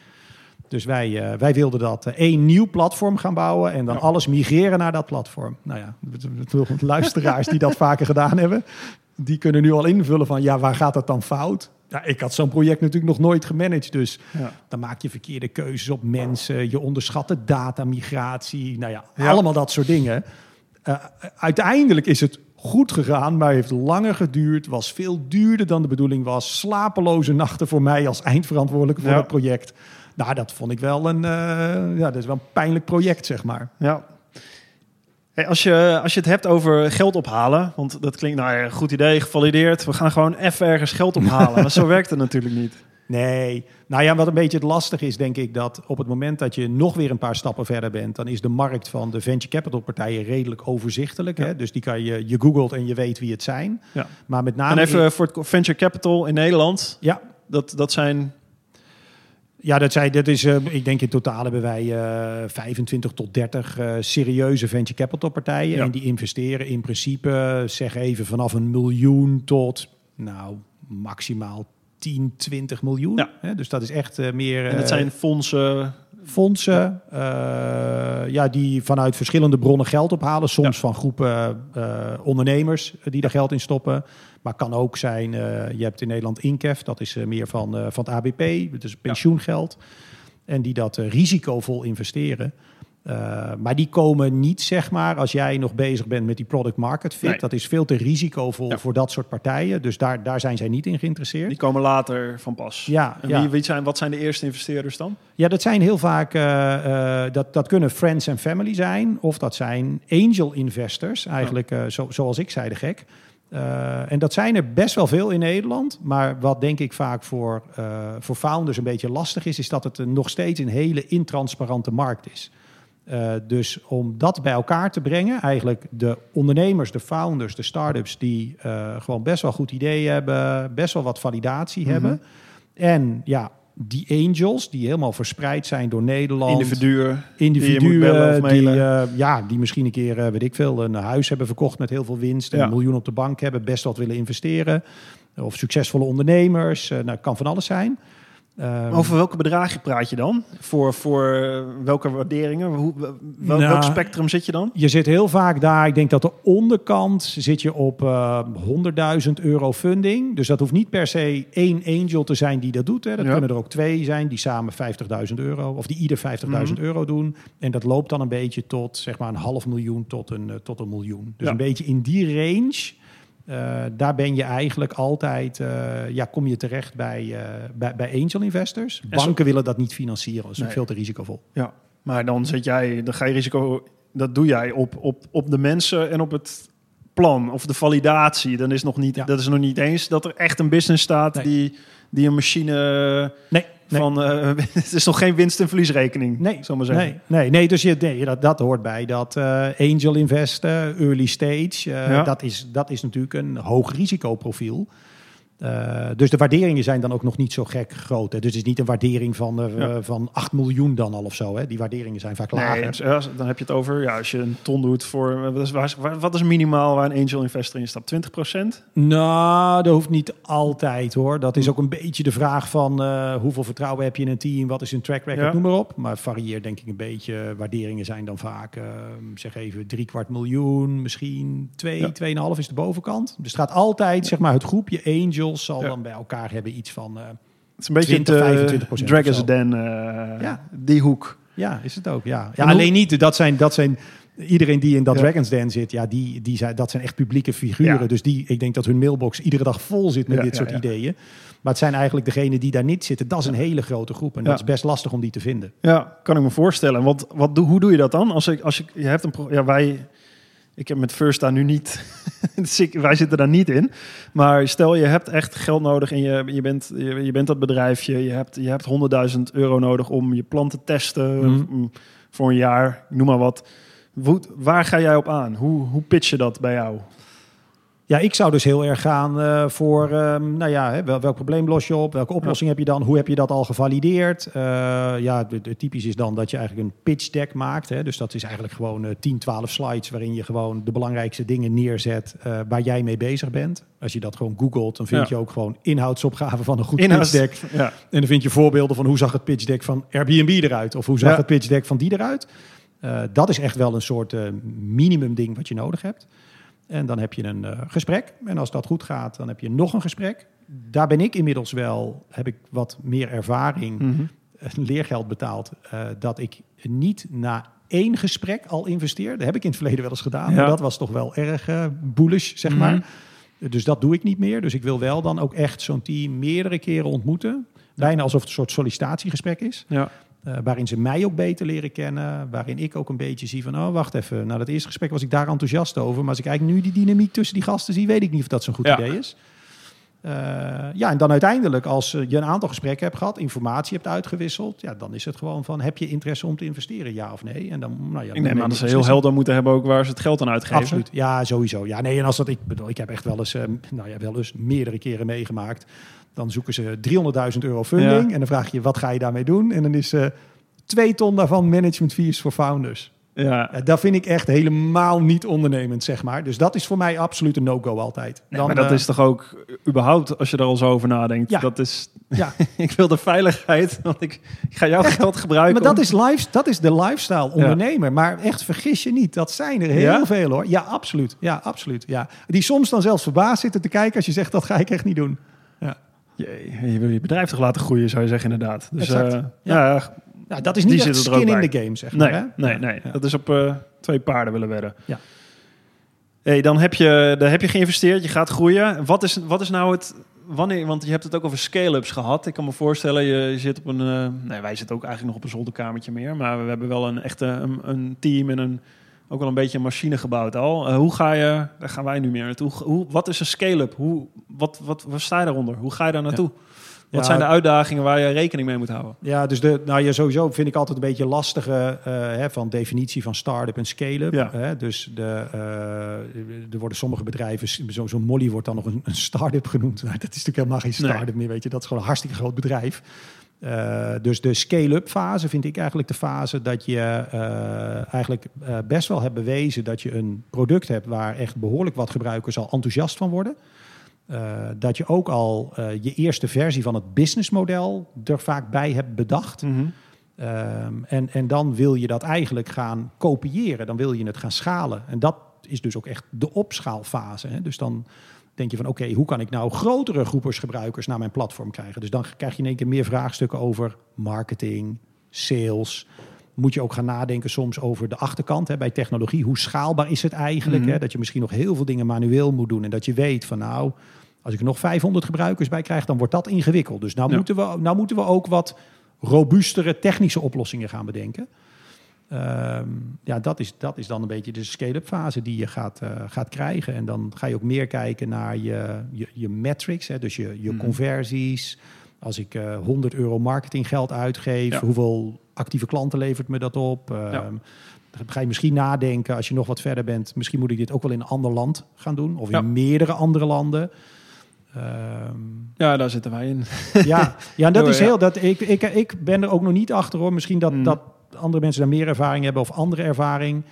Dus wij, wij wilden dat één nieuw platform gaan bouwen en dan Ja. alles migreren naar dat platform. Nou ja, luisteraars die dat vaker gedaan hebben, die kunnen nu al invullen van ja, waar gaat dat dan fout? Ja, ik had zo'n project natuurlijk nog nooit gemanaged, dus Ja. dan maak je verkeerde keuzes op mensen, je onderschat de datamigratie, nou ja, Ja. allemaal dat soort dingen. Eh, uiteindelijk is het goed gegaan, maar heeft langer geduurd, was veel duurder dan de bedoeling was, slapeloze nachten voor mij als eindverantwoordelijke voor het project. Nou, dat vond ik wel een, eh, ja, dat is wel een pijnlijk project, zeg maar. Ja. Hey, als, je, als je het hebt over geld ophalen, want dat klinkt nou ja, goed idee, gevalideerd. We gaan gewoon even ergens geld ophalen. maar zo *laughs* werkt het natuurlijk niet. Nee, nou ja, wat een beetje het lastig is, denk ik, dat op het moment dat je nog weer een paar stappen verder bent, dan is de markt van de venture capital partijen redelijk overzichtelijk. Hè? Dus die kan je, je googelt en je weet wie het zijn. Ja. Maar met name. En even voor het venture capital in Nederland. Ja. Dat, dat zijn ja, dat, zei, dat is, uh, ik denk in totaal hebben wij uh, 25 tot 30 uh, serieuze venture capital partijen. Ja. En die investeren in principe, zeg even, vanaf een miljoen tot, nou, maximaal 10, 20 miljoen. Ja. Dus dat is echt meer... En dat zijn fondsen... Fondsen, ja. ja. die vanuit verschillende bronnen geld ophalen. Soms ja. van groepen ondernemers die daar geld in stoppen. Maar kan ook zijn, uh, je hebt in Nederland Inkef, dat is uh, meer van, uh, van het ABP, dus pensioengeld. En die dat risicovol investeren. maar die komen niet, zeg maar, als jij nog bezig bent met die product market fit. Nee. Dat is veel te risicovol ja. voor dat soort partijen. Dus daar, daar zijn zij niet in geïnteresseerd. Die komen later van pas. Ja, en ja. Wie, wie zijn, wat zijn de eerste investeerders dan? Ja, dat zijn heel vaak, dat, dat kunnen friends en family zijn. Of dat zijn angel investors, eigenlijk zo, zoals ik zei de gek. Uh, en dat zijn er best wel veel in Nederland. Maar wat denk ik vaak voor, uh, voor founders een beetje lastig is, is dat het een, nog steeds een hele intransparante markt is. Uh, dus om dat bij elkaar te brengen, eigenlijk de ondernemers, de founders, de start-ups die gewoon best wel goed ideeën hebben, best wel wat validatie Mhm. mm -hmm. hebben. En ja, die angels die helemaal verspreid zijn door Nederland. Individuen. Individuen die, die, uh, ja, die misschien een keer, uh, weet ik veel, een huis hebben verkocht met heel veel winst. En Ja. een miljoen op de bank hebben, best wat willen investeren. Of succesvolle ondernemers. Uh, nou, kan van alles zijn. Um, Over welke bedragen praat je dan? Voor, voor uh, welke waarderingen? Hoe, wel, Nou, welk spectrum zit je dan? Je zit heel vaak daar. Ik denk dat de onderkant zit je op uh, 100.000 euro funding. Dus dat hoeft niet per se één angel te zijn die dat doet. Hè. Dat Ja. kunnen er ook twee zijn die samen 50.000 euro... of die ieder 50.000 Mhm. euro doen. En dat loopt dan een beetje tot zeg maar een half miljoen tot een, uh, tot een miljoen. Dus Ja. een beetje in die range... Uh, daar ben je eigenlijk altijd, uh, ja, kom je terecht bij, uh, bij, bij angel investors. Banken willen dat niet financieren, dat is Nee. veel te risicovol. Ja, maar dan zit jij, dan ga je risico, dat doe jij op, op, op de mensen en op het plan of de validatie. Dan is nog niet, Ja. dat is nog niet eens dat er echt een business staat Nee. die, die een machine Nee, nee. van, eh, *laughs* het is nog geen winst- en verliesrekening. Nee, zal maar zeggen. nee, nee, nee, dus je, nee, dat, dat hoort bij dat eh, angel investen, early stage. eh, Ja. dat, is, dat is natuurlijk een hoog risicoprofiel. Eh, dus de waarderingen zijn dan ook nog niet zo gek groot. Hè. Dus het is niet een waardering van, eh, Ja. van 8 miljoen dan al of zo. Hè. Die waarderingen zijn vaak lager. Nee, eh, dan heb je het over, ja, als je een ton doet voor, wat is, wat is minimaal waar een angel investor in stapt? 20% Nou, dat hoeft niet altijd hoor. Dat is ook een beetje de vraag van hoeveel vertrouwen heb je in een team, wat is een track record, Ja. noem maar op. Maar het varieert denk ik een beetje. Waarderingen zijn dan vaak, eh, zeg even, drie kwart miljoen, misschien twee, Ja. tweeënhalf is de bovenkant. Dus het gaat altijd, zeg maar, het groepje zal Ja. dan bij elkaar hebben iets van, eh, Het is een beetje 20, het, eh, 25% Dragon's. Den, eh, Ja. die hoek. ja, is het ook, ja. ja alleen niet, dat zijn, dat zijn, iedereen die in dat Ja. Dragon's Den zit, ja, die, die zijn, dat zijn echt publieke figuren. Ja. Dus die, ik denk dat hun mailbox iedere dag vol zit met Ja, dit soort ideeën. Maar het zijn eigenlijk degenen die daar niet zitten. Dat is een hele grote groep en dat is best lastig om die te vinden. Ja, kan ik me voorstellen. Want wat, doe- hoe doe je dat dan? Als ik, als ik, je hebt een, ja, wij, ik heb met First daar nu niet, *laughs* dus wij zitten daar niet in. Maar stel je hebt echt geld nodig en je, je, bent, je, je bent dat bedrijfje, je hebt, je hebt 100.000 euro nodig om je plan te testen Mhm. mm, voor een jaar, noem maar wat. Waar ga jij op aan? Hoe, hoe pitch je dat bij jou? Ja, ik zou dus heel erg gaan eh, voor, ehm, nou ja, hè, wel, welk probleem los je op? Welke oplossing heb je dan? Hoe heb je dat al gevalideerd? Eh, ja, de, de typisch is dan dat je eigenlijk een pitch deck maakt. Hè? Dus dat is eigenlijk gewoon eh 10, 12 slides waarin je gewoon de belangrijkste dingen neerzet eh, waar jij mee bezig bent. Als je dat gewoon googelt, dan vind Ja. je ook gewoon inhoudsopgaven van een goed Inhouds- pitch deck. Ja, En dan vind je voorbeelden van hoe zag het pitch deck van Airbnb eruit? Of hoe zag het pitch deck van die eruit? Dat is echt wel een soort minimum ding wat je nodig hebt. En dan heb je een eh, gesprek. En als dat goed gaat, dan heb je nog een gesprek. Daar ben ik inmiddels wel, heb ik wat meer ervaring, een leergeld betaald, eh, dat ik niet na één gesprek al investeer. Dat heb ik in het verleden wel eens gedaan. Ja. Maar dat was toch wel erg eh bullish, zeg Mhm. maar. Dus dat doe ik niet meer. Dus ik wil wel dan ook echt zo'n team meerdere keren ontmoeten. Bijna alsof het een soort sollicitatiegesprek is. ja. Uh, waarin ze mij ook beter leren kennen. Waarin ik ook een beetje zie van, oh wacht even. Nou, dat eerste gesprek was ik daar enthousiast over. Maar als ik eigenlijk nu die dynamiek tussen die gasten zie, weet ik niet of dat zo'n goed Ja. idee is. Uh, ja, en dan uiteindelijk, als uh, je een aantal gesprekken hebt gehad, informatie hebt uitgewisseld, ja, dan is het gewoon van: heb je interesse om te investeren, ja of nee? En dan, nou ja, ik neem aan dat ze heel helder moeten hebben ook waar ze het geld aan uitgeven. Absoluut, ja, sowieso. Ja, nee, en als dat, ik bedoel, ik heb echt wel eens, uh, nou ja, wel eens meerdere keren meegemaakt. Dan zoeken ze 300.000 euro funding ja. en dan vraag je: wat ga je daarmee doen? En dan is uh, twee ton daarvan management fees voor founders. Ja. Uh, dat vind ik echt helemaal niet ondernemend, zeg maar. Dus dat is voor mij absoluut een no-go altijd. Nee, maar dat uh, is toch ook überhaupt, als je er al zo over nadenkt. Ja. Dat is. Ja. *laughs* ik wil de veiligheid, want ik, ik ga jouw echt, geld gebruiken. Maar dat, is life, dat is de lifestyle ondernemer. Ja. Maar echt vergis je niet, dat zijn er heel ja? veel hoor. Ja, absoluut. Ja, absoluut. Ja. Die soms dan zelfs verbaasd zitten te kijken als je zegt dat ga ik echt niet doen. Ja. Je, je wil je bedrijf toch laten groeien, zou je zeggen inderdaad. Dus exact. Uh, ja. Nou, dat is niet echt skin in the game, zeg maar. Nee, hè? nee, nee. Ja. dat is op uh, twee paarden willen wedden. Ja. Hey, dan, heb je, dan heb je geïnvesteerd, je gaat groeien. Wat is, wat is nou het... Wanneer, want je hebt het ook over scale-ups gehad. Ik kan me voorstellen, je, je zit op een... Uh, nee, wij zitten ook eigenlijk nog op een zolderkamertje meer. Maar we hebben wel een echte een, een team en een, ook wel een beetje een machine gebouwd al. Uh, hoe ga je... Daar gaan wij nu meer naartoe. Hoe, wat is een scale-up? Hoe, wat, wat, wat sta je daaronder? Hoe ga je daar naartoe? Ja. Wat ja, zijn de uitdagingen waar je rekening mee moet houden? Ja, dus de, nou sowieso vind ik altijd een beetje lastige uh, hè, van definitie van start-up en scale-up. Ja. Hè, dus de, uh, er worden sommige bedrijven, zo'n zo Molly wordt dan nog een, een start-up genoemd. Nou, *laughs* dat is natuurlijk helemaal geen start-up nee. meer, weet je. Dat is gewoon een hartstikke groot bedrijf. Uh, dus de scale-up fase vind ik eigenlijk de fase dat je uh, eigenlijk uh, best wel hebt bewezen dat je een product hebt waar echt behoorlijk wat gebruikers al enthousiast van worden. Uh, dat je ook al uh, je eerste versie van het businessmodel er vaak bij hebt bedacht. Mm -hmm. um, en, en dan wil je dat eigenlijk gaan kopiëren. Dan wil je het gaan schalen. En dat is dus ook echt de opschaalfase. Hè? Dus dan denk je van oké, okay, hoe kan ik nou grotere groepers gebruikers naar mijn platform krijgen? Dus dan krijg je in één keer meer vraagstukken over marketing, sales. Moet je ook gaan nadenken soms over de achterkant hè, bij technologie. Hoe schaalbaar is het eigenlijk? Mhm. Hè? Dat je misschien nog heel veel dingen manueel moet doen. En dat je weet van nou, als ik er nog 500 gebruikers bij krijg, dan wordt dat ingewikkeld. Dus nou, Ja. moeten, we, nou moeten we ook wat robuustere technische oplossingen gaan bedenken. Ehm, ja, dat is, dat is dan een beetje de scale-up fase die je gaat, eh, gaat krijgen. En dan ga je ook meer kijken naar je, je, je metrics, hè, dus je, je Mhm. conversies. Als ik eh 100 euro marketinggeld uitgeef, Ja. hoeveel actieve klanten levert me dat op? Ja. Dan ga je misschien nadenken, als je nog wat verder bent, misschien moet ik dit ook wel in een ander land gaan doen. Of Ja. in meerdere andere landen. Ehm, Ja, daar zitten wij in. *laughs* ja, ja, dat is heel. Dat, ik, ik, ik ben er ook nog niet achter hoor. Misschien dat, Mm. dat andere mensen daar meer ervaring hebben of andere ervaring.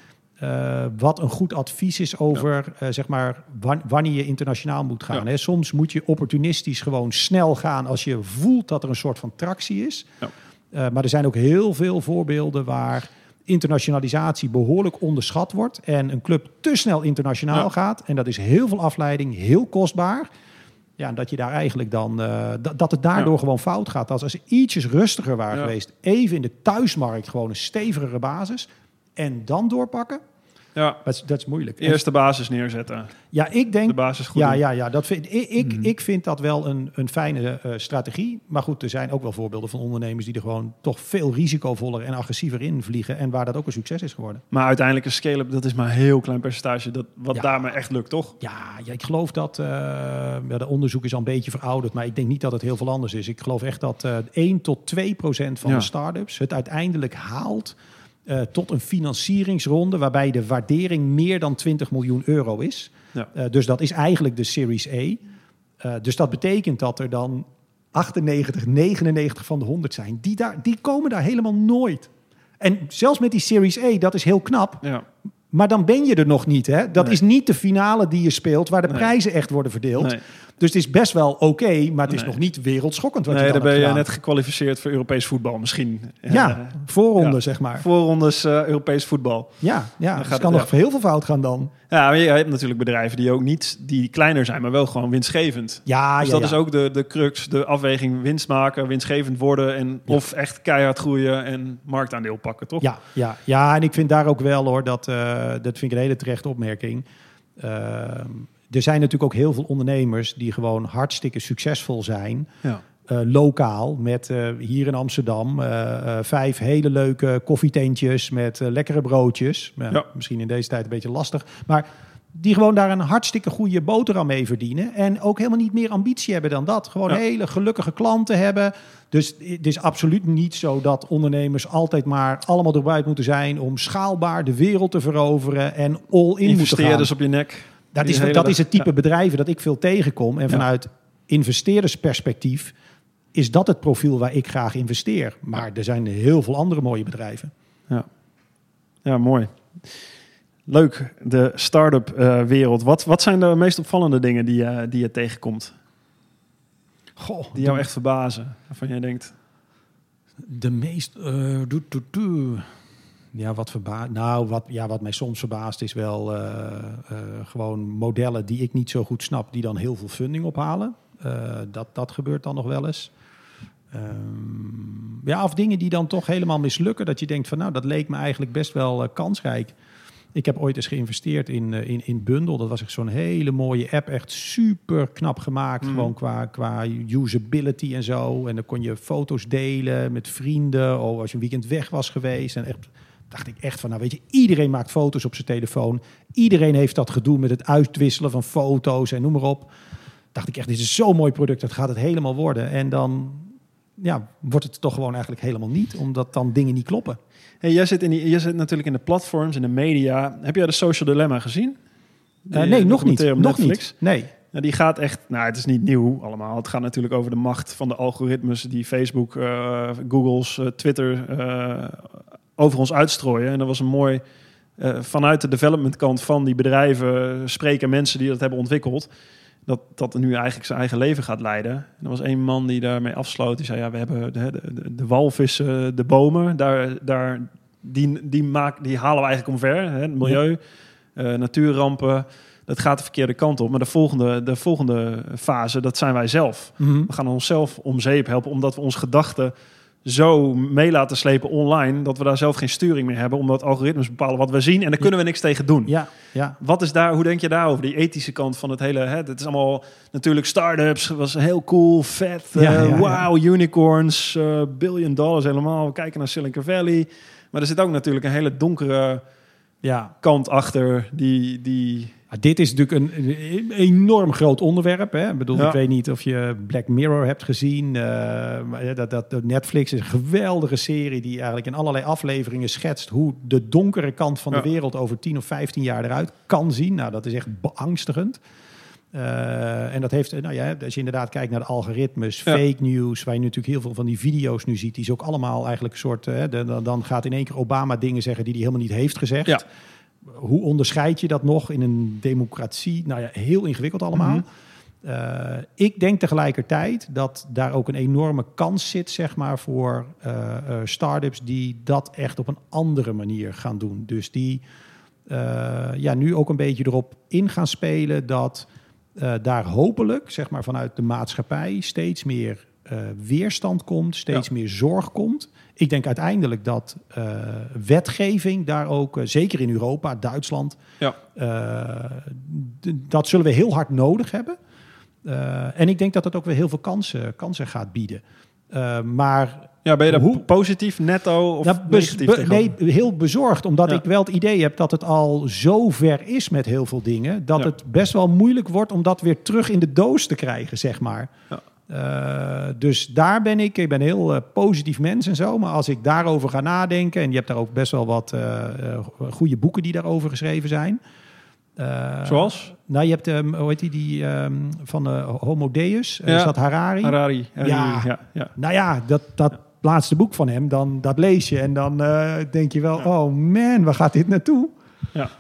Eh, wat een goed advies is over eh, zeg maar wan- wanneer je internationaal moet gaan. Ja. Hè. Soms moet je opportunistisch gewoon snel gaan als je voelt dat er een soort van tractie is. Ja. Eh, maar er zijn ook heel veel voorbeelden waar internationalisatie behoorlijk onderschat wordt en een club te snel internationaal gaat. En dat is heel veel afleiding, heel kostbaar. Ja, en dat je daar eigenlijk dan dat, dat het daardoor Ja. gewoon fout gaat. Als als ze ietsjes rustiger waren Ja. geweest, even in de thuismarkt gewoon een stevigere basis en dan doorpakken, Ja, dat is, dat is moeilijk. Eerst de basis neerzetten. ja, ik denk De basis goed ja, ja, ja, dat vind, ik, ik, Mhm. ik vind dat wel een, een fijne eh, strategie. Maar goed, er zijn ook wel voorbeelden van ondernemers die er gewoon toch veel risicovoller en agressiever in vliegen. En waar dat ook een succes is geworden. Maar uiteindelijk een scale-up, dat is maar een heel klein percentage. Dat, wat Ja. daar maar echt lukt, toch? Ja, ja ik geloof dat. eh ja, de onderzoek is al een beetje verouderd, maar ik denk niet dat het heel veel anders is. Ik geloof echt dat eh 1 tot 2 procent van de start-ups het uiteindelijk haalt. Eh, tot een financieringsronde waarbij de waardering meer dan 20 miljoen euro is. Ja. Eh, dus dat is eigenlijk de Series A. Eh, dus dat betekent dat er dan 98, 99 van de 100 zijn. Die, daar, die komen daar helemaal nooit. En zelfs met die Series A, dat is heel knap. Ja. Maar dan ben je er nog niet. Hè? Dat Nee. is niet de finale die je speelt, waar de Nee. prijzen echt worden verdeeld. Nee. Dus het is best wel oké, maar het is Nee. nog niet wereldschokkend wat Nee, je dan dan ben je net gekwalificeerd voor Europees voetbal misschien. Ja, Eh, voorronde ja. zeg maar. Voorrondes eh, Europees voetbal. Ja, ja dus het kan het- nog heel veel fout gaan dan. Ja, maar je hebt natuurlijk bedrijven die ook niet die kleiner zijn, maar wel gewoon winstgevend. Ja, dus ja, dat is ook de, de crux, de afweging winst maken, winstgevend worden en of echt keihard groeien en marktaandeel pakken, toch? Ja, ja, ja, en ik vind daar ook wel hoor, dat, eh, dat vind ik een hele terechte opmerking. Ehm, er zijn natuurlijk ook heel veel ondernemers die gewoon hartstikke succesvol zijn. Ja. uh, lokaal met uh, hier in Amsterdam uh, vijf hele leuke koffietentjes met lekkere broodjes. Ja. Misschien in deze tijd een beetje lastig, maar die gewoon daar een hartstikke goede boterham mee verdienen en ook helemaal niet meer ambitie hebben dan dat. Gewoon hele gelukkige klanten hebben. Dus het is absoluut niet zo dat ondernemers altijd maar allemaal erbij moeten zijn om schaalbaar de wereld te veroveren en all in Investeerders op je nek. Dat is, dat is het type bedrijven dat ik veel tegenkom. En vanuit investeerdersperspectief is dat het profiel waar ik graag investeer. Maar er zijn heel veel andere mooie bedrijven. Ja, ja mooi. Leuk, de start-up uh, wereld. Wat, wat zijn de meest opvallende dingen die, uh, die je tegenkomt? Goh, die jou echt verbazen, waarvan jij denkt... De meest... Uh, doe, doe. Ja, wat, verba nou, wat, ja, wat mij soms verbaast is wel gewoon modellen die ik niet zo goed snap... die dan heel veel funding ophalen. dat, dat gebeurt dan nog wel eens. Um, ja, of dingen die dan toch helemaal mislukken. Dat je denkt van nou, dat leek me eigenlijk best wel kansrijk. Ik heb ooit eens geïnvesteerd in, in, in Bundle. Dat was echt zo'n hele mooie app. Echt super knap gemaakt. Mm. Gewoon qua, qua usability en zo. En dan kon je foto's delen met vrienden. Of als je een weekend weg was geweest. En echt dacht ik echt van, nou weet je, iedereen maakt foto's op zijn telefoon. Iedereen heeft dat gedoe met het uitwisselen van foto's en noem maar op. Dacht ik echt, dit is zo'n mooi product, dat gaat het helemaal worden. En dan ja, wordt het toch gewoon eigenlijk helemaal niet, omdat dan dingen niet kloppen. Hey, jij, zit in die, jij zit natuurlijk in de platforms, in de media. Heb jij de Social Dilemma gezien? Uh, nee, nog niet. Nog Netflix? niet. Nee. Nou, die gaat echt, nou, het is niet nieuw allemaal. Het gaat natuurlijk over de macht van de algoritmes die Facebook, uh, Google's, uh, Twitter over ons uitstrooien. En dat was een mooi, vanuit de development kant van die bedrijven spreken mensen die dat hebben ontwikkeld dat, dat er nu eigenlijk zijn eigen leven gaat leiden. En er was één man die daarmee afsloot. Die zei, ja, we hebben de, de, de walvissen, de bomen, daar, daar, die, die, maak, die halen we eigenlijk omver. Hè, het milieu, uh, natuurrampen, dat gaat de verkeerde kant op. Maar de volgende, de volgende fase, dat zijn wij zelf. Mhm. We gaan onszelf om zeep helpen, omdat we onze gedachten zo mee laten slepen online dat we daar zelf geen sturing meer hebben, omdat algoritmes bepalen wat we zien en daar kunnen we niks tegen doen. Ja, ja. Wat is daar? Hoe denk je daarover? Die ethische kant van het hele. Hè? Het is allemaal natuurlijk startups. Was heel cool, vet. Ja, uh, wow, unicorns, uh, billion dollars helemaal. We kijken naar Silicon Valley, maar er zit ook natuurlijk een hele donkere ja. kant achter die die dit is natuurlijk een, enorm groot onderwerp. Hè? Ik bedoel, ik weet niet of je Black Mirror hebt gezien. Uh, dat, dat, Netflix is een geweldige serie die eigenlijk in allerlei afleveringen schetst hoe de donkere kant van de wereld over 10 of 15 jaar eruit kan zien. Nou, dat is echt beangstigend. Uh, en dat heeft, nou ja, als je inderdaad kijkt naar de algoritmes, fake news, waar je natuurlijk heel veel van die video's nu ziet, die is ook allemaal eigenlijk een soort. Uh, de, dan gaat in één keer Obama dingen zeggen die hij helemaal niet heeft gezegd. Hoe onderscheid je dat nog in een democratie? Nou ja, heel ingewikkeld allemaal. Mhm. Eh, ik denk tegelijkertijd dat daar ook een enorme kans zit, zeg maar, voor uh, uh, start-ups die dat echt op een andere manier gaan doen. Dus die ja, nu ook een beetje erop in gaan spelen dat daar hopelijk, zeg maar, vanuit de maatschappij steeds meer weerstand komt, steeds meer zorg komt. Ik denk uiteindelijk dat uh, wetgeving daar ook, uh, zeker in Europa, Duitsland, ja. Uh, dat zullen we heel hard nodig hebben. en ik denk dat dat ook weer heel veel kansen, kansen gaat bieden. maar ja, ben je daar hoe, positief, netto of negatief Nee, heel bezorgd. Omdat ik wel het idee heb dat het al zo ver is met heel veel dingen... dat het best wel moeilijk wordt om dat weer terug in de doos te krijgen, zeg maar. Ja. Uh, dus daar ben ik, ik ben een heel uh, positief mens en zo. Maar als ik daarover ga nadenken, en je hebt daar ook best wel wat uh, goede boeken die daarover geschreven zijn. Zoals? Nou, je hebt, um, hoe heet die, die um, van Homo Deus, ja. is dat Harari? Harari, Harari ja. ja. ja, Nou ja, dat, dat laatste boek van hem, dan, dat lees je en dan denk je wel, oh man, waar gaat dit naartoe? Ja.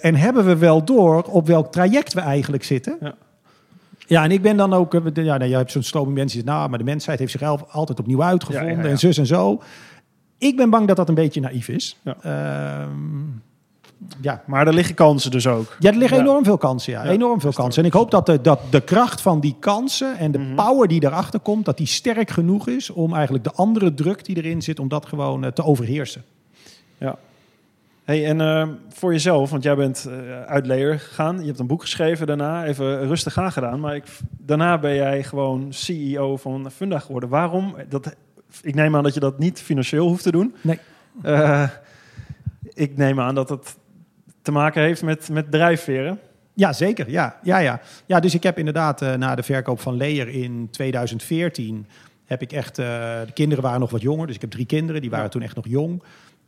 en hebben we wel door op welk traject we eigenlijk zitten? Ja. Ja, en ik ben dan ook, eh, ja, nou, je hebt zo'n stroming mensen die nou, maar de mensheid heeft zichzelf altijd opnieuw uitgevonden en zus en zo. Ik ben bang dat dat een beetje naïef is. Ja. Uh, ja. Maar er liggen kansen dus ook. Ja, er liggen enorm veel kansen. Ja. enorm veel kansen. En ik hoop dat de, dat de kracht van die kansen en de mhm. power die erachter komt, dat die sterk genoeg is om eigenlijk de andere druk die erin zit, om dat gewoon uh, te overheersen. Ja. Hey, en uh, voor jezelf, want jij bent uh, uit leer gegaan. Je hebt een boek geschreven daarna, even rustig aan gedaan. Maar ik, daarna ben jij gewoon CEO van Funda geworden. Waarom? Dat, ik neem aan dat je dat niet financieel hoeft te doen. Nee. Uh, ik neem aan dat het te maken heeft met, met drijfveren. Ja, zeker. Ja, ja, ja. ja dus ik heb inderdaad uh, na de verkoop van Leer in 2014... heb ik echt... De kinderen waren nog wat jonger, dus ik heb drie kinderen. Die waren toen echt nog jong.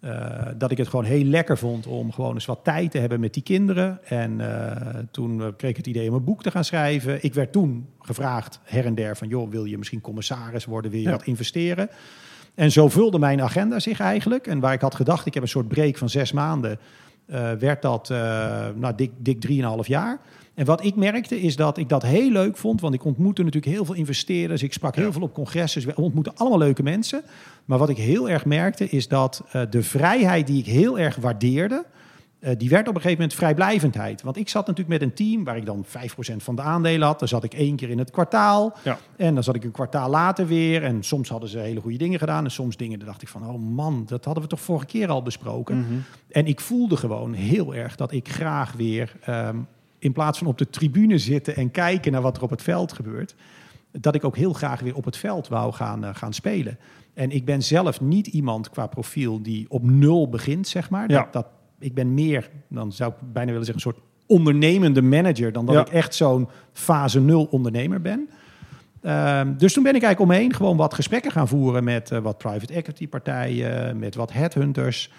Uh, dat ik het gewoon heel lekker vond om gewoon eens wat tijd te hebben met die kinderen. En toen kreeg ik het idee om een boek te gaan schrijven. Ik werd toen gevraagd her en der van... joh, wil je misschien commissaris worden? Wil je ja. wat investeren? En zo vulde mijn agenda zich eigenlijk. En waar ik had gedacht, ik heb een soort break van zes maanden... Uh, werd dat nou, dik, dik drieënhalf jaar. En wat ik merkte is dat ik dat heel leuk vond. Want ik ontmoette natuurlijk heel veel investeerders. Ik sprak heel ja. veel op congressen. We ontmoetten allemaal leuke mensen. Maar wat ik heel erg merkte is dat uh, de vrijheid die ik heel erg waardeerde... Uh, die werd op een gegeven moment vrijblijvendheid. Want ik zat natuurlijk met een team waar ik dan 5% van de aandelen had. Dan zat ik één keer in het kwartaal. Ja. En dan zat ik een kwartaal later weer. En soms hadden ze hele goede dingen gedaan. En soms dingen, dan dacht ik van, oh man, dat hadden we toch vorige keer al besproken. Mhm. En ik voelde gewoon heel erg dat ik graag weer, um, in plaats van op de tribune zitten en kijken naar wat er op het veld gebeurt, dat ik ook heel graag weer op het veld wou gaan, uh, gaan spelen. En ik ben zelf niet iemand qua profiel die op nul begint, zeg maar. Ja. Dat, dat, ik ben meer, dan zou ik bijna willen zeggen, een soort ondernemende manager dan dat Ja. ik echt zo'n fase nul ondernemer ben. Um, dus toen ben ik eigenlijk omheen gewoon wat gesprekken gaan voeren met uh, wat private equity partijen, met wat headhunters.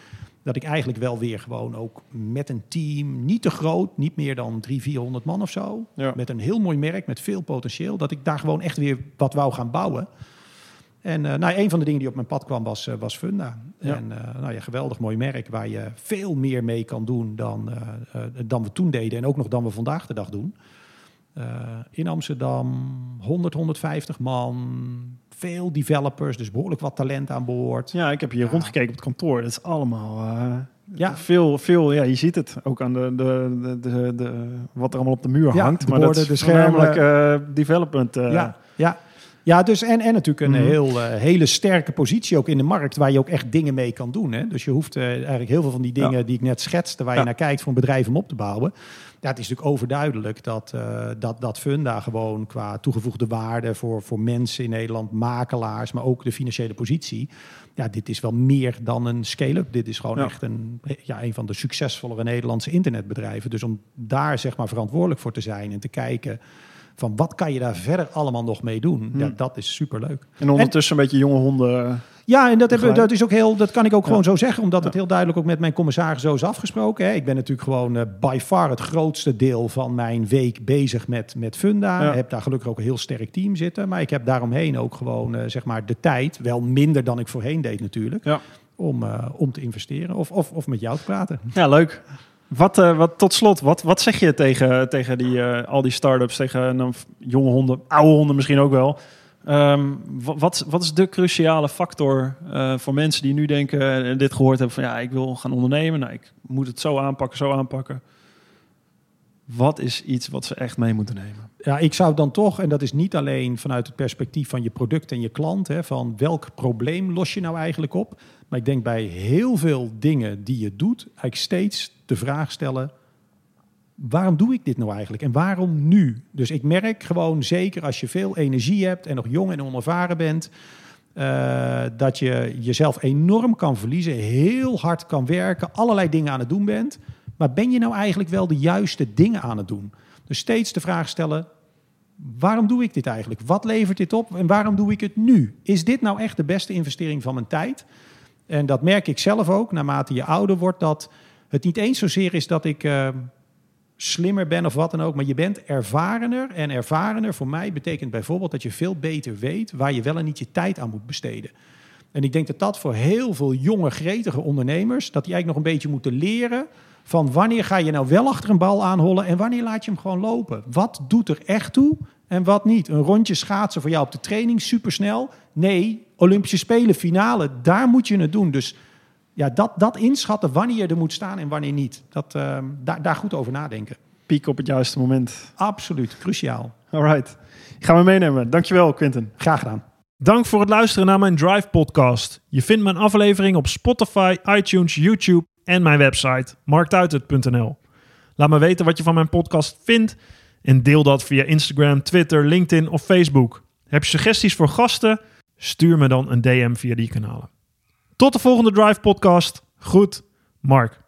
Dat ik eigenlijk wel weer gewoon ook met een team, niet te groot, niet meer dan 300, 400 man of zo. Ja. Met een heel mooi merk, met veel potentieel. Dat ik daar gewoon echt weer wat wou gaan bouwen. En uh, nou, een van de dingen die op mijn pad kwam was, uh, was Funda. Ja. En uh, nou ja, geweldig mooi merk waar je veel meer mee kan doen dan, dan we toen deden. En ook nog dan we vandaag de dag doen. Uh, in Amsterdam 100, 150 man, veel developers, dus behoorlijk wat talent aan boord. Ja, ik heb hier Ja. rondgekeken op het kantoor. Dat is allemaal uh, Ja. veel, veel. Ja, je ziet het ook aan de, de, de, de, de- wat er allemaal op de muur Ja, hangt. de maar borden, dat de is schermen. voornamelijk uh, development. ja, ja. Ja, dus en, en natuurlijk een Mhm. heel, uh, hele sterke positie ook in de markt waar je ook echt dingen mee kan doen. Hè? Dus je hoeft uh, eigenlijk heel veel van die dingen Ja. die ik net schetste, waar Ja. je naar kijkt voor een bedrijf om op te bouwen. Ja, het is natuurlijk overduidelijk dat, uh, dat, dat Funda gewoon qua toegevoegde waarde voor, voor mensen in Nederland, makelaars, maar ook de financiële positie. Ja, dit is wel meer dan een scale-up. Dit is gewoon Ja. echt een, ja, een van de succesvollere Nederlandse internetbedrijven. Dus om daar zeg maar verantwoordelijk voor te zijn en te kijken van wat kan je daar verder allemaal nog mee doen. Hmm. Ja, dat is superleuk. En ondertussen een beetje jonge honden. Ja, en dat, hebben, dat is ook heel, dat kan ik ook Ja. gewoon zo zeggen, omdat het heel duidelijk ook met mijn commissaris zo is afgesproken. Hè. Ik ben natuurlijk gewoon eh, by far het grootste deel van mijn week bezig met, met Funda. Ja. Ik heb daar gelukkig ook een heel sterk team zitten, maar ik heb daaromheen ook gewoon eh, zeg maar de tijd, wel minder dan ik voorheen deed natuurlijk, Ja. om, eh, om te investeren of, of, of met jou te praten. Ja, leuk. Wat, uh, wat, tot slot, wat, wat zeg je tegen, tegen die, uh, al die start-ups, tegen nou, jonge honden, oude honden misschien ook wel? Um, wat, wat is de cruciale factor uh, voor mensen die nu denken en dit gehoord hebben van ja, ik wil gaan ondernemen, nou, ik moet het zo aanpakken, zo aanpakken. Wat is iets wat ze echt mee moeten nemen? Ja, ik zou dan toch, en dat is niet alleen vanuit het perspectief van je product en je klant, hè, van welk probleem los je nou eigenlijk op. Maar ik denk bij heel veel dingen die je doet, eigenlijk steeds de vraag stellen: waarom doe ik dit nou eigenlijk en waarom nu? Dus ik merk gewoon zeker als je veel energie hebt en nog jong en onervaren bent, uh, dat je jezelf enorm kan verliezen, heel hard kan werken, allerlei dingen aan het doen bent. Maar ben je nou eigenlijk wel de juiste dingen aan het doen? Dus steeds de vraag stellen: waarom doe ik dit eigenlijk? Wat levert dit op en waarom doe ik het nu? Is dit nou echt de beste investering van mijn tijd? En dat merk ik zelf ook, naarmate je ouder wordt, dat het niet eens zozeer is dat ik uh, slimmer ben of wat dan ook, maar je bent ervarener. En ervarener voor mij betekent bijvoorbeeld dat je veel beter weet waar je wel en niet je tijd aan moet besteden. En ik denk dat dat voor heel veel jonge, gretige ondernemers, dat die eigenlijk nog een beetje moeten leren van wanneer ga je nou wel achter een bal aanhollen en wanneer laat je hem gewoon lopen. Wat doet er echt toe en wat niet? Een rondje schaatsen voor jou op de training, supersnel. Nee, Olympische Spelen, finale, daar moet je het doen. Dus ja, dat, dat inschatten wanneer je er moet staan en wanneer niet. Dat, uh, daar, daar goed over nadenken. Piek op het juiste moment. Absoluut, cruciaal. Alright, gaan we meenemen. Dankjewel, Quinten. Graag gedaan. Dank voor het luisteren naar mijn Drive podcast. Je vindt mijn aflevering op Spotify, iTunes, YouTube en mijn website marktuitert.nl. Laat me weten wat je van mijn podcast vindt en deel dat via Instagram, Twitter, LinkedIn of Facebook. Heb je suggesties voor gasten? Stuur me dan een DM via die kanalen. Tot de volgende Drive podcast. Goed, Mark.